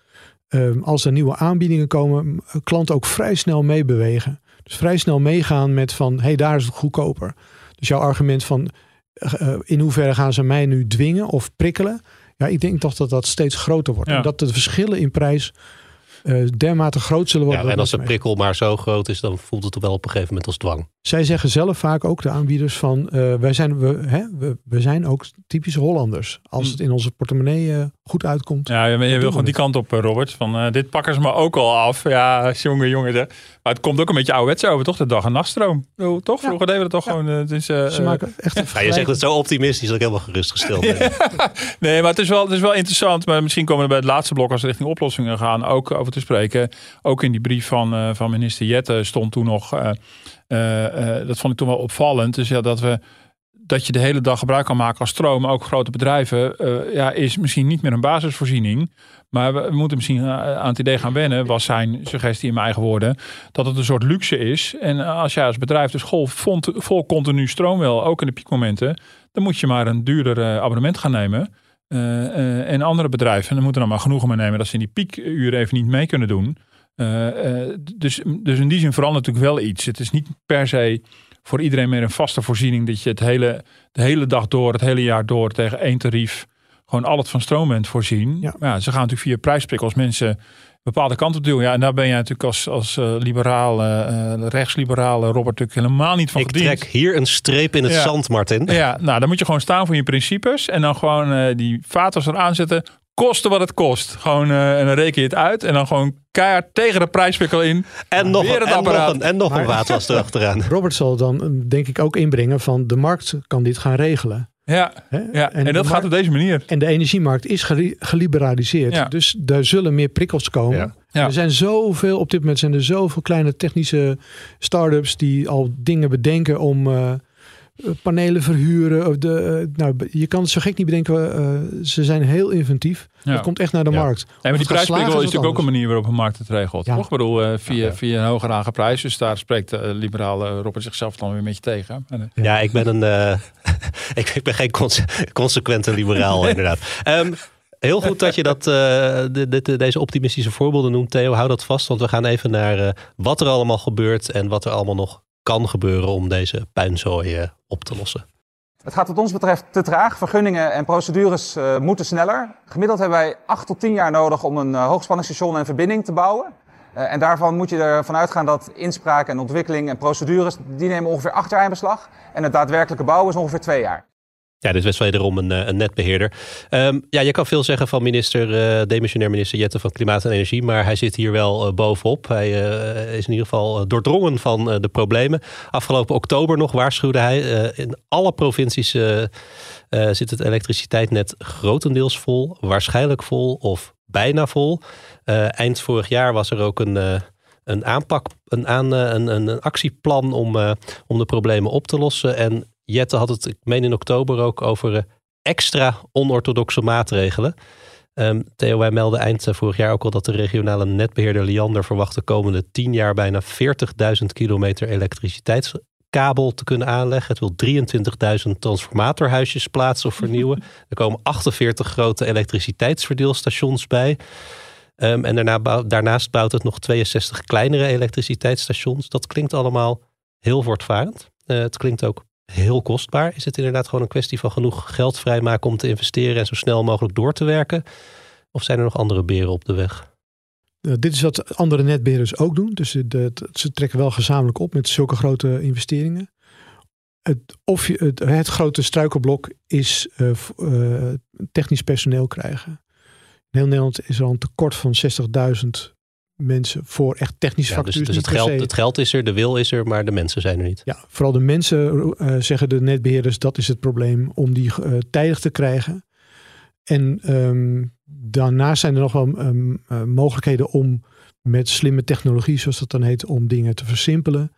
eh, als er nieuwe aanbiedingen komen, klanten ook vrij snel meebewegen. Dus vrij snel meegaan met van, hé, hey, daar is het goedkoper. Dus jouw argument van, eh, in hoeverre gaan ze mij nu dwingen of prikkelen? Ja, ik denk toch dat dat steeds groter wordt.
Ja.
En dat de verschillen in prijs dermate groot zullen worden.
Ja, en als de prikkel maar zo groot is, dan voelt het wel op een gegeven moment als dwang.
Zij zeggen zelf vaak ook, de aanbieders, van eh, wij zijn, we, hè, we, we zijn ook typische Hollanders. Als
Hm.
het in onze portemonnee eh, goed uitkomt.
Ja, je, je wil gewoon die kant op, eh, Robert. Van dit pakken ze me ook al af. Ja, jongen, jongen. Maar het komt ook een beetje ouderwets over, toch? De dag- en nachtstroom. Bedoel, Toch?
Ja.
Vroeger deden we dat toch
Ja.
gewoon. het is, eh,
Ze maken echt een
Ja, je zegt het zo optimistisch dat ik helemaal gerustgesteld ben.
Nee, maar het is, wel, het is wel interessant. Maar misschien komen we bij het laatste blok, als we richting oplossingen gaan, ook over te spreken. Ook in die brief van, eh, van minister Jette stond toen nog. Eh, eh, dat vond ik toen wel opvallend. Dus ja, dat we. Dat je de hele dag gebruik kan maken als stroom, ook grote bedrijven, eh, ja, is misschien niet meer een basisvoorziening. Maar we, moeten misschien aan het idee gaan wennen, was zijn suggestie in mijn eigen woorden, dat het een soort luxe is. En als jij als bedrijf dus vol, vol, continu stroom wil, ook in de piekmomenten, dan moet je maar een duurder abonnement gaan nemen. En andere bedrijven dan moeten dan maar genoegen mee nemen dat ze in die piekuren even niet mee kunnen doen. Eh, eh, dus, dus in die zin verandert natuurlijk wel iets. Het is niet per se voor iedereen meer een vaste voorziening dat je het hele, de hele dag door, het hele jaar door tegen één tarief gewoon al het van stroom bent voorzien.
Ja.
Maar ja, ze gaan natuurlijk via prijsprikkels mensen bepaalde kant op duwen. Ja, en daar ben jij natuurlijk als, als eh, liberaal, rechtsliberaal eh, Robert natuurlijk helemaal niet van
Ik
gediend.
trek hier een streep in het
Ja.
zand, Martin.
Ja, nou dan moet je gewoon staan voor je principes. En dan gewoon eh, die vaatwas er aanzetten. Kosten wat het kost. Gewoon, eh, en dan reken je het uit. En dan gewoon keihard tegen de prijswikkel in.
En nog,
Weer
een,
het
en nog
apparaat.
een, en nog een
Maar-
waterwas erachteraan.
Robert zal dan eh, denk ik ook inbrengen van de markt kan dit gaan regelen.
Ja, ja. En, dat gaat op deze manier.
En de energiemarkt is geli- geliberaliseerd.
Ja.
Dus daar zullen meer prikkels komen.
Ja.
Ja.
Er zijn zoveel, op dit moment zijn er zoveel kleine technische start-ups die al dingen bedenken om eh, panelen verhuren. Of de, eh, nou, je kan het zo gek niet bedenken. eh, ze zijn heel inventief.
Ja.
Het komt echt naar de
Ja.
markt.
Ja, maar die prijsprikkel is natuurlijk ook een manier waarop een markt het regelt.
Ja.
Toch? Ik bedoel, eh, via,
Ja.
via een hoger aange prijs. Dus daar spreekt uh, liberaal eh, Robert zichzelf dan weer een beetje tegen. En, eh,
Ja, ik ben een. eh, ik, ik ben geen conse- consequente liberaal, inderdaad. Ehm, heel goed dat je dat, eh, de, de- deze optimistische voorbeelden noemt, Theo. Hou dat vast, want we gaan even naar eh, wat er allemaal gebeurt en wat er allemaal nog kan gebeuren om deze puinzooi eh, op te lossen.
Het gaat wat ons betreft te traag. Vergunningen en procedures eh, moeten sneller. Gemiddeld hebben wij 8 tot 10 jaar nodig om een uh, hoogspanningsstation en verbinding te bouwen. En daarvan moet je ervan uitgaan dat inspraak en ontwikkeling en procedures, die nemen ongeveer 8 jaar in beslag. En het daadwerkelijke bouwen is ongeveer 2 jaar.
Ja, dit is wederom een, eh, een netbeheerder. Um, ja, je kan veel zeggen van minister, uh, demissionair minister Jette van Klimaat en Energie, maar hij zit hier wel uh, bovenop. Hij is in ieder geval doordrongen van de problemen. Afgelopen oktober nog waarschuwde hij, in alle provincies zit het elektriciteitsnet grotendeels vol, waarschijnlijk vol of bijna vol. eind vorig jaar was er ook een een aanpak, een, aan, een, een, actieplan om, om de problemen op te lossen. En Jette had het, ik meen in oktober ook, over uh, extra onorthodoxe maatregelen. Um, Theo, wij melden eind uh, vorig jaar ook al dat de regionale netbeheerder Liander verwacht de komende tien jaar bijna 40.000 kilometer elektriciteitskabel te kunnen aanleggen. Het wil 23.000 transformatorhuisjes plaatsen of vernieuwen. Er komen 48 grote elektriciteitsverdeelstations bij. Um, en daarna bouw, daarnaast bouwt het nog 62 kleinere elektriciteitsstations. Dat klinkt allemaal heel voortvarend. Uh, het klinkt ook heel kostbaar? Is het inderdaad gewoon een kwestie van genoeg geld vrijmaken om te investeren en zo snel mogelijk door te werken? Of zijn er nog andere beren op de weg?
Uh, dit is wat andere netbeheerders ook doen. Dus de, ze trekken wel gezamenlijk op met zulke grote investeringen. Het, of je, het, grote struikelblok is uh, uh, technisch personeel krijgen. In heel Nederland is er al een tekort van 60.000 mensen voor echt technische
ja,
facturen.
Dus, dus het, geld, het geld is er, de wil is er, maar de mensen zijn er niet.
Ja, vooral de mensen uh, zeggen de netbeheerders dat is het probleem om die uh, tijdig te krijgen. En um, daarnaast zijn er nog wel um, uh, mogelijkheden om met slimme technologie, zoals dat dan heet, om dingen te versimpelen.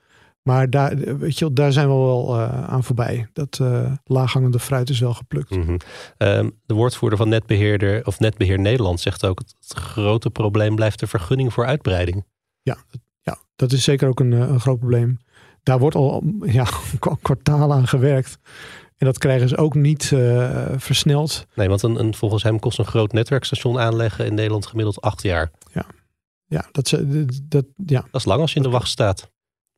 Maar daar, weet je, daar zijn we wel uh, aan voorbij. Dat uh, laaghangende fruit is wel geplukt.
Mm -hmm. um, de woordvoerder van Netbeheerder of Netbeheer Nederland zegt ook: het, het grote probleem blijft de vergunning voor uitbreiding.
Ja, ja dat is zeker ook een, een groot probleem. Daar wordt al ja, kwartalen aan gewerkt. En dat krijgen ze ook niet uh, versneld.
Nee, want een, een, volgens hem kost een groot netwerkstation aanleggen in Nederland gemiddeld acht jaar.
Ja, ja, dat, dat, ja.
dat is lang als je in de wacht staat.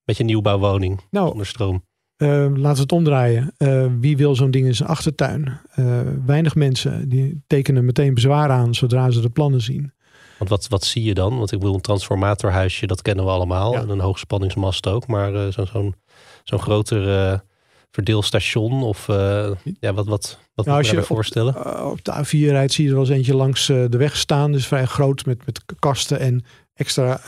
Met je nieuwbouwwoning
nou,
onder stroom.
Uh, laten we het omdraaien. Uh, wie wil zo'n ding in zijn achtertuin? Uh, weinig mensen die tekenen meteen bezwaar aan zodra ze de plannen zien.
Want wat, wat zie je dan? Want ik bedoel, een transformatorhuisje, dat kennen we allemaal. Ja. En een hoogspanningsmast ook. Maar zo'n zo'n zo'n groter verdeelstation of ja, wat, wat, wat nou, moet je je voorstellen?
Op, op de A4 rijdt zie je er wel eens eentje langs de weg staan. Dus vrij groot met, met kasten en extra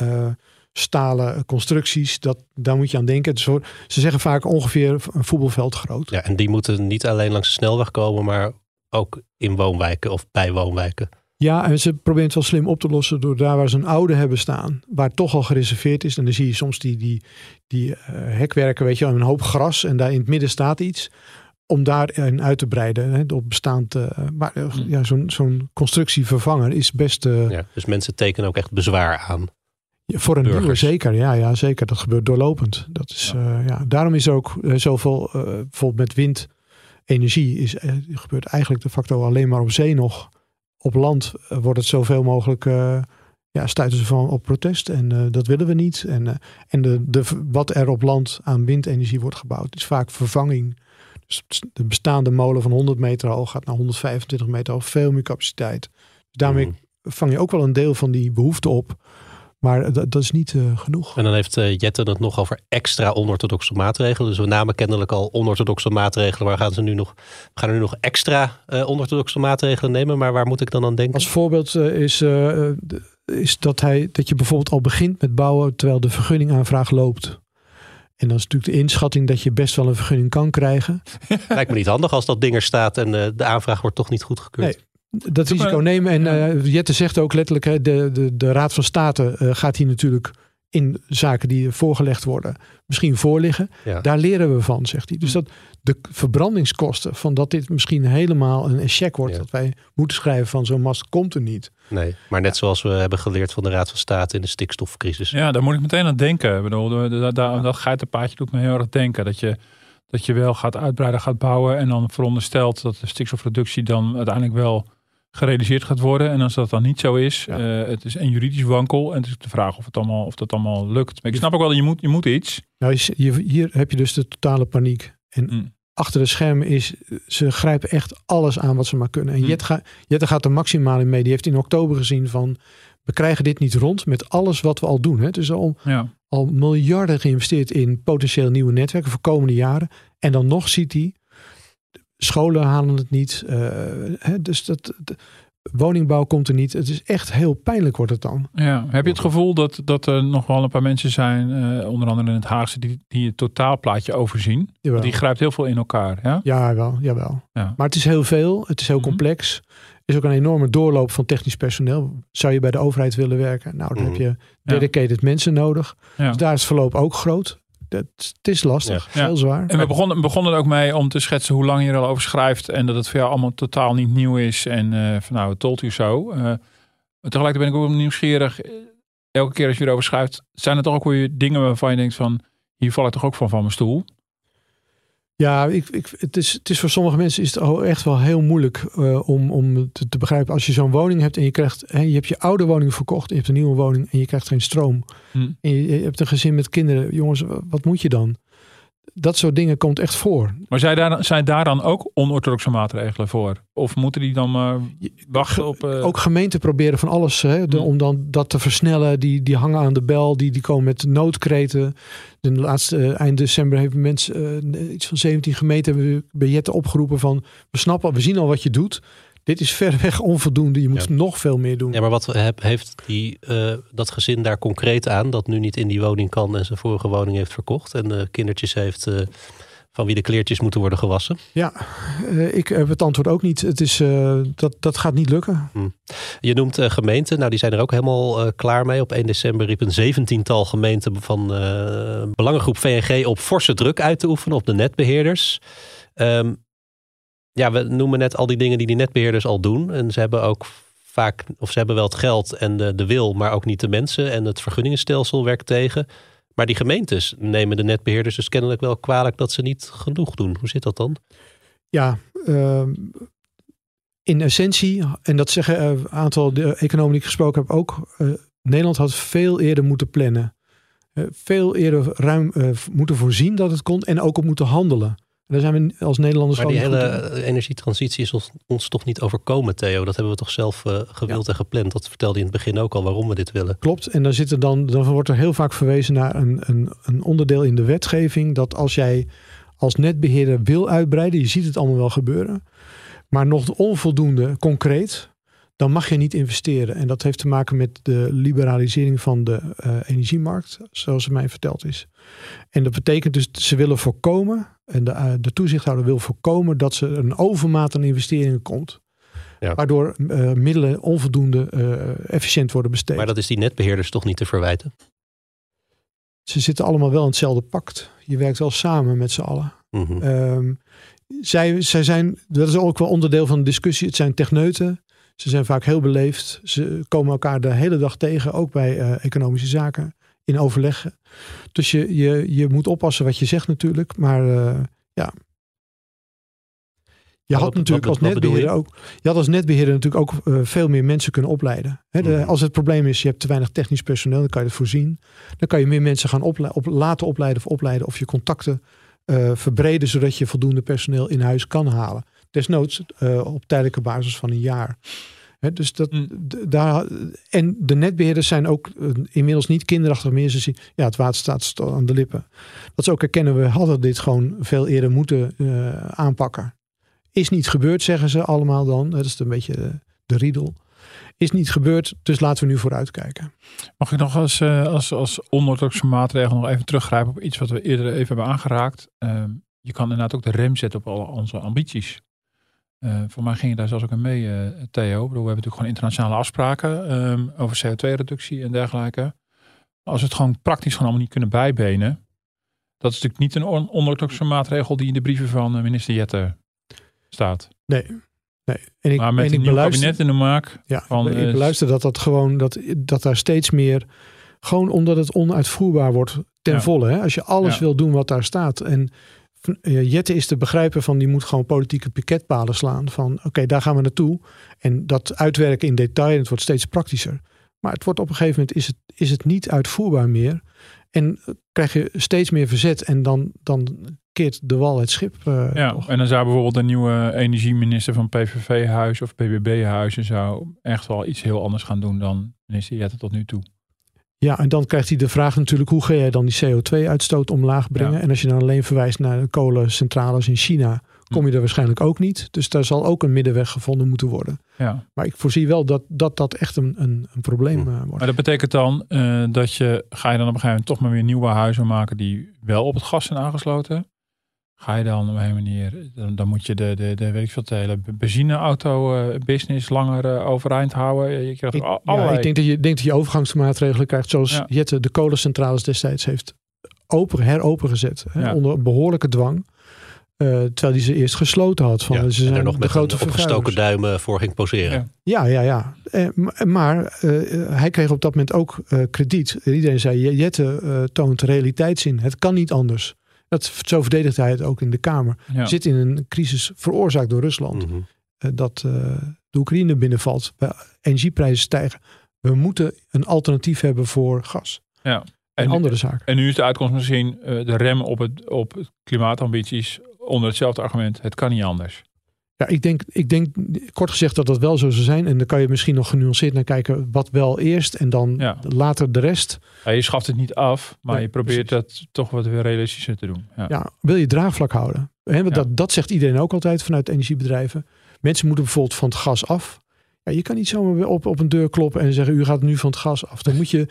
stalen constructies. Dat, daar moet je aan denken. Dus ze zeggen vaak ongeveer een voetbalveld groot.
Ja, en die moeten niet alleen langs de snelweg komen, maar ook in woonwijken of bij woonwijken.
Ja, en ze proberen het wel slim op te lossen door daar waar ze een oude hebben staan, waar toch al gereserveerd is. En dan zie je soms die, die, die uh, hekwerken, weet je, een hoop gras en daar in het midden staat iets. Om daarin uit te breiden, hè, op bestaand. Uh, maar uh, ja, zo'n zo'n constructie vervangen is best.
ja, dus mensen tekenen ook echt bezwaar aan.
Voor een nieuwe zeker, ja, ja, zeker. Dat gebeurt doorlopend. Dat is, ja. Uh, ja. Daarom is er ook uh, zoveel, uh, bijvoorbeeld met windenergie, is, gebeurt eigenlijk de facto alleen maar op zee nog. Op land wordt het zoveel mogelijk, ja, stuiten ze van op protest. En dat willen we niet. En, en de, de, wat er op land aan windenergie wordt gebouwd, is vaak vervanging. Dus de bestaande molen van 100 meter hoog gaat naar 125 meter hoog, veel meer capaciteit. Dus daarmee mm. vang je ook wel een deel van die behoefte op. Maar dat, is niet uh, genoeg.
En dan heeft uh, Jette het nog over extra onorthodoxe maatregelen. Dus we namen kennelijk al onorthodoxe maatregelen. Waar gaan ze nu nog, gaan er nu nog extra uh, onorthodoxe maatregelen nemen? Maar waar moet ik dan aan denken?
Als voorbeeld is, is dat, hij, dat je bijvoorbeeld al begint met bouwen terwijl de vergunningaanvraag loopt. En dan is natuurlijk de inschatting dat je best wel een vergunning kan krijgen.
Lijkt me niet handig als dat ding er staat en de aanvraag wordt toch niet goedgekeurd.
Nee. Dat risico nemen. En uh, Jette zegt ook letterlijk, hè, de, de, de Raad van State uh, gaat hier natuurlijk in zaken die voorgelegd worden misschien voorliggen. Ja. Daar leren we van, zegt hij. Dus dat de verbrandingskosten van dat dit misschien helemaal een check wordt. Ja. Dat wij moeten schrijven van zo'n mast komt er niet.
Nee, maar net zoals we hebben geleerd van de Raad van State in de stikstofcrisis.
Ja, daar moet ik meteen aan denken. Ik bedoel, dat, dat, dat geitenpaadje doet me heel erg denken. Dat je, dat je wel gaat uitbreiden, gaat bouwen. En dan veronderstelt dat de stikstofreductie dan uiteindelijk wel gerealiseerd gaat worden. En als dat dan niet zo is, ja. uh, het is een juridisch wankel. En het is de vraag of, het allemaal, of dat allemaal lukt. Maar ik snap ook wel, je moet, je moet iets.
Nou, je, hier heb je dus de totale paniek. En mm. achter de schermen is, ze grijpen echt alles aan wat ze maar kunnen. En mm. Jette, ga, Jette gaat er maximaal in mee. Die heeft in oktober gezien van, we krijgen dit niet rond met alles wat we al doen. Hè. Het is al, ja. al miljarden geïnvesteerd in potentieel nieuwe netwerken voor komende jaren. En dan nog ziet hij Scholen halen het niet. Uh, hè, dus dat, de, woningbouw komt er niet. Het is echt heel pijnlijk wordt het dan.
Ja, heb je het gevoel dat, dat er nog wel een paar mensen zijn, uh, onder andere in het Haagse, die, die het totaalplaatje overzien? Jawel. Die grijpt heel veel in elkaar. Ja,
ja wel, jawel. Ja. Maar het is heel veel. Het is heel mm-hmm. complex. Er is ook een enorme doorloop van technisch personeel. Zou je bij de overheid willen werken? Nou, dan mm-hmm. heb je dedicated ja. mensen nodig. Ja. Dus daar is het verloop ook groot dat, het is lastig, ja. heel zwaar.
En we begonnen, begonnen er ook mee om te schetsen hoe lang je er al over schrijft. En dat het voor jou allemaal totaal niet nieuw is. En uh, van nou, het told u zo. Uh, tegelijkertijd ben ik ook nieuwsgierig. Elke keer als je erover schrijft, zijn er toch ook weer dingen waarvan je denkt van... hier val ik toch ook van van mijn stoel?
Ja, ik, ik, het, is, het is voor sommige mensen is het echt wel heel moeilijk uh, om, om te, te, begrijpen. Als je zo'n woning hebt en je krijgt, hè, je hebt je oude woning verkocht, je hebt een nieuwe woning en je krijgt geen stroom. Hm. En je, je, hebt een gezin met kinderen. Jongens, wat moet je dan? Dat soort dingen komt echt voor.
Maar zijn daar, zijn daar dan ook onorthodoxe maatregelen voor? Of moeten die dan maar wachten op... Uh...
Ook gemeenten proberen van alles hè, de, om dan dat te versnellen. Die, die hangen aan de bel, die, die komen met noodkreten. De laatste uh, eind december hebben mensen, iets van 17 gemeenten hebben biljetten opgeroepen van... We snappen, we zien al wat je doet. Dit is verreweg onvoldoende. Je moet ja. nog veel meer doen.
Ja, maar wat heeft die, uh, dat gezin daar concreet aan? Dat nu niet in die woning kan en zijn vorige woning heeft verkocht. En uh, kindertjes heeft uh, van wie de kleertjes moeten worden gewassen.
Ja, ik heb het antwoord ook niet. Het is, dat, dat gaat niet lukken.
Hm. Je noemt gemeenten. Nou, die zijn er ook helemaal klaar mee. Op 1 december riep een zeventiental gemeenten van belangengroep VNG op forse druk uit te oefenen op de netbeheerders. Um, ja, we noemen net al die dingen die die netbeheerders al doen. En ze hebben ook vaak, of ze hebben wel het geld en de, de wil, maar ook niet de mensen. En het vergunningenstelsel werkt tegen. Maar die gemeentes nemen de netbeheerders dus kennelijk wel kwalijk dat ze niet genoeg doen. Hoe zit dat dan?
Ja, uh, in essentie, en dat zeggen een aantal de economen die ik gesproken heb ook. Uh, Nederland had veel eerder moeten plannen. Uh, veel eerder ruim moeten voorzien dat het kon en ook op moeten handelen. Daar zijn we als Nederlanders
Maar die hele energietransitie is ons, ons, toch niet overkomen, Theo? Dat hebben we toch zelf uh, gewild ja. en gepland? Dat vertelde je in het begin ook al waarom we dit willen.
Klopt. En dan, zit er dan, dan wordt er heel vaak verwezen naar een, een, een onderdeel in de wetgeving. Dat als jij als netbeheerder wil uitbreiden, je ziet het allemaal wel gebeuren. Maar nog onvoldoende concreet, dan mag je niet investeren. En dat heeft te maken met de liberalisering van de uh, energiemarkt, zoals het mij verteld is. En dat betekent dus, ze willen voorkomen, en de, uh, de toezichthouder wil voorkomen dat er een overmaat aan investeringen komt. Ja. Waardoor uh, middelen onvoldoende efficiënt worden besteed.
Maar dat is die netbeheerders toch niet te verwijten?
Ze zitten allemaal wel in hetzelfde pact. Je werkt wel samen met z'n allen. Mm -hmm. um, zij, zij zijn, dat is ook wel onderdeel van de discussie. Het zijn techneuten. Ze zijn vaak heel beleefd. Ze komen elkaar de hele dag tegen, ook bij uh, economische zaken, in overleg. Dus je, je, je moet oppassen wat je zegt natuurlijk. Maar uh, ja. Je had
wat,
natuurlijk
wat,
als netbeheerder ook. Je had als netbeheerder natuurlijk ook uh, veel meer mensen kunnen opleiden. He, de, mm. Als het probleem is, je hebt te weinig technisch personeel, dan kan je het voorzien. Dan kan je meer mensen gaan ople op, laten opleiden of opleiden of je contacten verbreden, zodat je voldoende personeel in huis kan halen. Desnoods uh, op tijdelijke basis van een jaar. He, dus dat, mm. daar, en de netbeheerders zijn ook uh, inmiddels niet kinderachtig meer. Ze zien, ja, het water staat aan de lippen. Dat ze ook erkennen, we hadden dit gewoon veel eerder moeten uh, aanpakken. Is niet gebeurd, zeggen ze allemaal dan. Dat is een beetje de, de riedel. Is niet gebeurd, dus laten we nu vooruitkijken.
Mag ik nog als, als, als onorthodoxe maatregel nog even teruggrijpen op iets wat we eerder even hebben aangeraakt? Ehm, je kan inderdaad ook de rem zetten op al onze ambities. Uh, voor mij ging je daar zelfs ook aan mee, uh, Theo. Ik bedoel, we hebben natuurlijk gewoon internationale afspraken um, over CO2-reductie en dergelijke. Als we het gewoon praktisch gewoon allemaal niet kunnen bijbenen. Dat is natuurlijk niet een on onorthodoxe maatregel die in de brieven van minister Jette staat.
Nee. nee. En ik,
maar met
en
een
ik
nieuw
beluister,
kabinet in de maak.
Ja,
van,
ik beluister dat dat gewoon, dat, dat daar steeds meer, gewoon omdat het onuitvoerbaar wordt ten ja. volle. Hè? Als je alles ja. wil doen wat daar staat. En Jette is te begrijpen van die moet gewoon politieke piketpalen slaan. Van oké, okay, daar gaan we naartoe. En dat uitwerken in detail, het wordt steeds praktischer. Maar het wordt op een gegeven moment is het, is het niet uitvoerbaar meer. En krijg je steeds meer verzet en dan, dan keert de wal het schip. Uh,
ja,
toch.
en dan zou bijvoorbeeld een nieuwe energieminister van PVV-huis of BBB-huizen zou echt wel iets heel anders gaan doen dan minister Jette tot nu toe.
Ja, en dan krijgt hij de vraag natuurlijk, hoe ga jij dan die CO2-uitstoot omlaag brengen? Ja. En als je dan alleen verwijst naar de kolencentrales in China, kom je er waarschijnlijk ook niet. Dus daar zal ook een middenweg gevonden moeten worden.
Ja.
Maar ik voorzie wel dat dat, dat echt een, een, een probleem uh, wordt.
Maar dat betekent dan uh, dat je, ga je dan op een gegeven moment toch maar weer nieuwe huizen maken die wel op het gas zijn aangesloten? Ga je dan op een manier, dan, dan moet je de, de, de, weet ik veel, de hele benzineauto-business langer uh, overeind houden. Je krijgt
ik,
allerlei...
ja, ik denk dat je, denk dat je overgangsmaatregelen krijgt, zoals ja. Jette de kolencentrales destijds heeft open, heropengezet. Hè, ja. Onder behoorlijke dwang. Uh, terwijl die ze eerst gesloten had. Van,
ja,
ze zijn
er nog
de
met
grote
een opgestoken duimen voor ging poseren.
Ja, ja, ja. ja. Uh, maar uh, hij kreeg op dat moment ook krediet. Iedereen zei, Jette toont realiteitszin. Het kan niet anders. Dat, zo verdedigt hij het ook in de Kamer.
Ja.
Zit in een crisis veroorzaakt door Rusland.
Mm -hmm.
uh, dat uh, de Oekraïne binnenvalt. Energieprijzen stijgen. We moeten een alternatief hebben voor gas.
Ja.
en andere zaken.
En nu is de uitkomst misschien uh, de rem op, het, op klimaatambities onder hetzelfde argument. Het kan niet anders.
Ja, ik denk, ik denk kort gezegd dat dat wel zo zou zijn. En dan kan je misschien nog genuanceerd naar kijken wat wel eerst en dan ja. later de rest.
Ja, je schaft het niet af, maar je probeert dat toch wat weer realistischer te doen.
Ja, ja wil je draagvlak houden? He, dat, dat zegt iedereen ook altijd vanuit energiebedrijven. Mensen moeten bijvoorbeeld van het gas af. Ja, je kan niet zomaar op, op een deur kloppen en zeggen: U gaat nu van het gas af. Dan moet je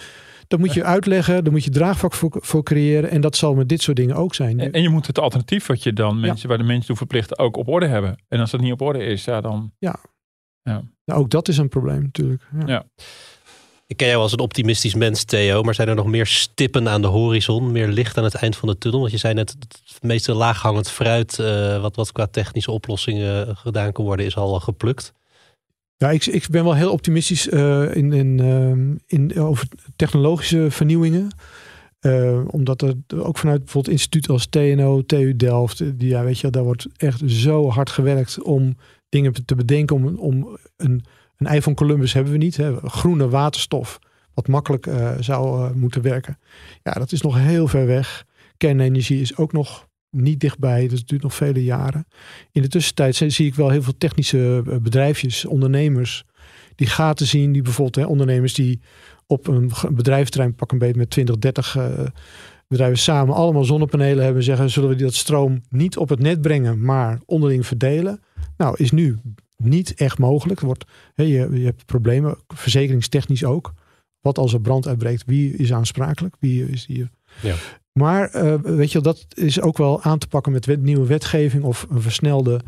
dat moet je uitleggen, daar moet je draagvlak voor, voor, creëren. En dat zal met dit soort dingen ook zijn.
En, en je moet het alternatief wat je dan mensen, waar de mensen toe verplichten, ook op orde hebben. En als dat niet op orde is, ja dan.
Ja. ja. Nou, ook dat is een probleem natuurlijk. Ja. ja.
Ik ken jou als een optimistisch mens, Theo. Maar zijn er nog meer stippen aan de horizon? Meer licht aan het eind van de tunnel? Want je zei net, het meeste laaghangend fruit... Uh, wat, wat qua technische oplossingen gedaan kan worden... is al geplukt.
Ja, ik, ik ben wel heel optimistisch uh, in, in, uh, in, over technologische vernieuwingen. Uh, omdat er ook vanuit bijvoorbeeld instituut als TNO, TU Delft, die, ja, weet je, daar wordt echt zo hard gewerkt om dingen te bedenken. Om, om een, een ei van Columbus hebben we niet. Hè, groene waterstof, wat makkelijk zou moeten werken. Ja, dat is nog heel ver weg. Kernenergie is ook nog niet dichtbij. Dat duurt nog vele jaren. In de tussentijd zie ik wel heel veel technische eh, bedrijfjes, ondernemers, die gaten zien. Die bijvoorbeeld hè, ondernemers die op een bedrijventerrein pak een beetje met 20, 30 uh, bedrijven samen allemaal zonnepanelen hebben. Zeggen, zullen we dat stroom niet op het net brengen, maar onderling verdelen? Nou, is nu niet echt mogelijk. wordt, hè, je, je hebt problemen, verzekeringstechnisch ook. Wat als er brand uitbreekt, wie is aansprakelijk? Wie is hier? Ja. Maar uh, weet je, dat is ook wel aan te pakken met wet, nieuwe wetgeving of een versnelde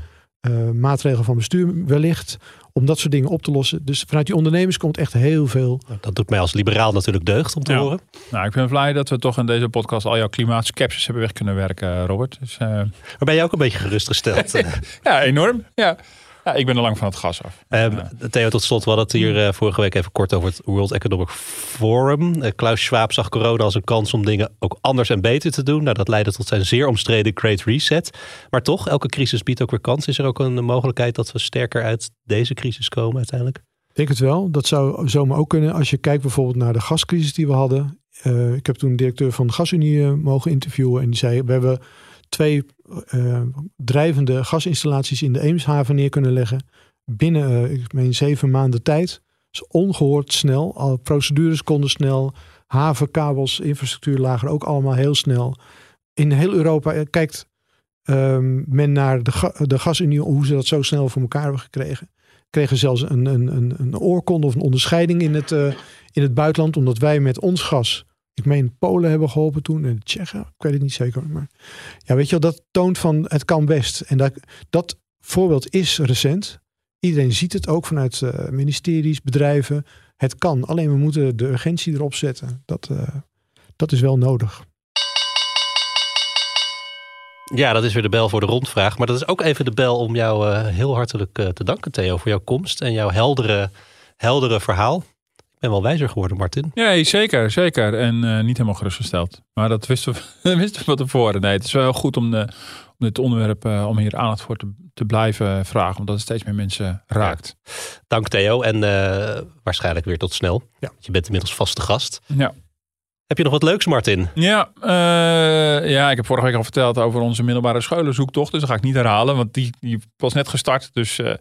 uh, maatregel van bestuur wellicht. Om dat soort dingen op te lossen. Dus vanuit die ondernemers komt echt heel veel.
Nou, dat doet mij als liberaal natuurlijk deugd om te horen.
Nou, ik ben blij dat we toch in deze podcast al jouw klimaatskepsis hebben weg kunnen werken, Robert. Dus, uh... Maar
ben je ook een beetje gerustgesteld?
ja, enorm. Ja. Ja, ik ben er lang van het gas af.
Um, Theo, tot slot, we hadden het hier uh, vorige week even kort over het World Economic Forum. Uh, Klaus Schwab zag corona als een kans om dingen ook anders en beter te doen. Nou, dat leidde tot zijn zeer omstreden Great Reset. Maar toch, elke crisis biedt ook weer kans. Is er ook een mogelijkheid dat we sterker uit deze crisis komen uiteindelijk?
Ik denk het wel. Dat zou zomaar ook kunnen. Als je kijkt bijvoorbeeld naar de gascrisis die we hadden. Uh, ik heb toen de directeur van de Gasunie mogen interviewen. En die zei, we hebben twee uh, drijvende gasinstallaties in de Eemshaven neer kunnen leggen. Binnen, uh, ik meen, zeven maanden tijd. Dat is ongehoord snel. Alle procedures konden snel. Havenkabels, infrastructuur lagen ook allemaal heel snel. In heel Europa eh, kijkt um, men naar de, de gasunie, hoe ze dat zo snel voor elkaar hebben gekregen. Kregen zelfs een, een, een, een oorkonde of een onderscheiding in het, in het buitenland, omdat wij met ons gas ik meen Polen hebben geholpen toen en Tsjechen. Ik weet het niet zeker. Maar ja, weet je wel, dat toont van het kan best. En dat, dat voorbeeld is recent. Iedereen ziet het ook vanuit uh, ministeries, bedrijven. Het kan. Alleen we moeten de urgentie erop zetten. Dat, uh, dat is wel nodig.
Ja, dat is weer de bel voor de rondvraag. Maar dat is ook even de bel om jou uh, heel hartelijk te danken, Theo, voor jouw komst en jouw heldere, heldere verhaal ben wel wijzer geworden, Martin.
Ja, zeker, zeker. En uh, niet helemaal gerustgesteld. Maar dat wisten we, wisten we van tevoren. Nee, het is wel goed om, de, om dit onderwerp, uh, om hier aandacht voor te, te blijven vragen. Omdat het steeds meer mensen raakt.
Dank Theo en uh, waarschijnlijk weer tot snel. Ja. Je bent inmiddels vaste gast.
Ja.
Heb je nog wat leuks, Martin?
Ja, ja, ik heb vorige week al verteld over onze middelbare scholenzoektocht. Dus dat ga ik niet herhalen, want die, die was net gestart. Dus uh,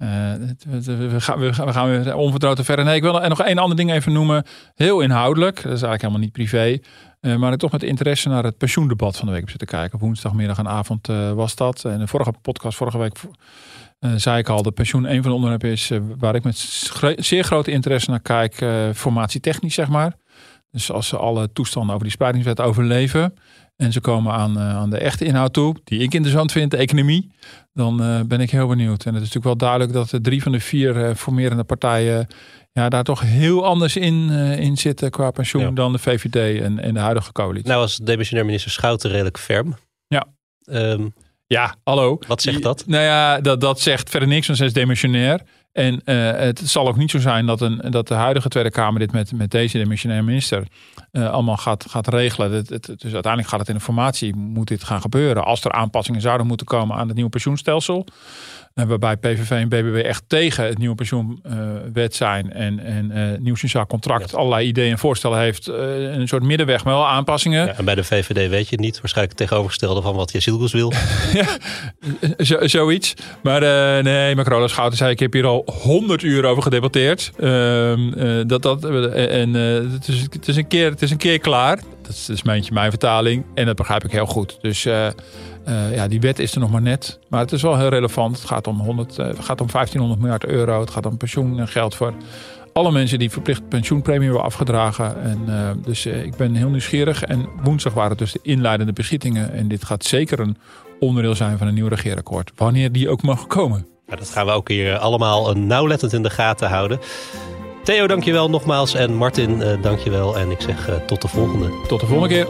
we, gaan, we, gaan, we gaan weer onvertrouwd verder. Nee, ik wil nog één ander ding even noemen. Heel inhoudelijk. Dat is eigenlijk helemaal niet privé. Uh, maar ik toch met interesse naar het pensioendebat van de week zitten kijken. woensdagmiddag en avond uh, was dat. En de vorige podcast, vorige week, zei ik al... dat pensioen een van de onderwerpen is waar ik met zeer grote interesse naar kijk. formatietechnisch, zeg maar. Dus als ze alle toestanden over die spreidingswet overleven... en ze komen aan, aan de echte inhoud toe... die ik interessant vind, de economie dan uh, ben ik heel benieuwd. En het is natuurlijk wel duidelijk dat de drie van de vier uh, formerende partijen ja, daar toch heel anders in, in zitten qua pensioen dan de VVD en, en de huidige coalitie.
Nou was demissionair minister Schouten redelijk ferm.
Ja.
Um,
ja, hallo.
Wat zegt dat?
Nou ja, dat, dat zegt verder niks, want ze is demissionair. En uh, het zal ook niet zo zijn dat, een, dat de huidige Tweede Kamer dit met, met deze demissionair minister uh, allemaal gaat, gaat regelen. Het, dus uiteindelijk gaat het in de formatie, moet dit gaan gebeuren. Als er aanpassingen zouden moeten komen aan het nieuwe pensioenstelsel. Uh, waarbij PVV en BBB echt tegen het nieuwe pensioenwet zijn. En, en uh, nieuw sociaal contract allerlei ideeën en voorstellen heeft. een soort middenweg met wel aanpassingen.
Ja, en bij de VVD weet je het niet. Waarschijnlijk het tegenovergestelde van wat Jezilgus wil.
ja, zo, zoiets. Maar nee, Macron Schouten zei, ik heb hier al 100 uur over gedebatteerd. Ehm, dat, dat, en het, is, het, is een keer, het is een keer klaar. Dat is, dat is mijn, mijn vertaling. En dat begrijp ik heel goed. Dus uh, uh, ja, die wet is er nog maar net. Maar het is wel heel relevant. Het gaat om, 100, uh, het gaat om 1500 miljard euro. Het gaat om pensioengeld voor alle mensen die verplicht pensioenpremie hebben afgedragen. En, dus ik ben heel nieuwsgierig. En woensdag waren dus de inleidende beschietingen. En dit gaat zeker een onderdeel zijn van een nieuw regeerakkoord. Wanneer die ook mag komen.
Ja, dat gaan we ook hier allemaal nauwlettend in de gaten houden. Theo, dankjewel nogmaals. En Martin, dankjewel. En ik zeg tot de volgende.
Tot de volgende keer.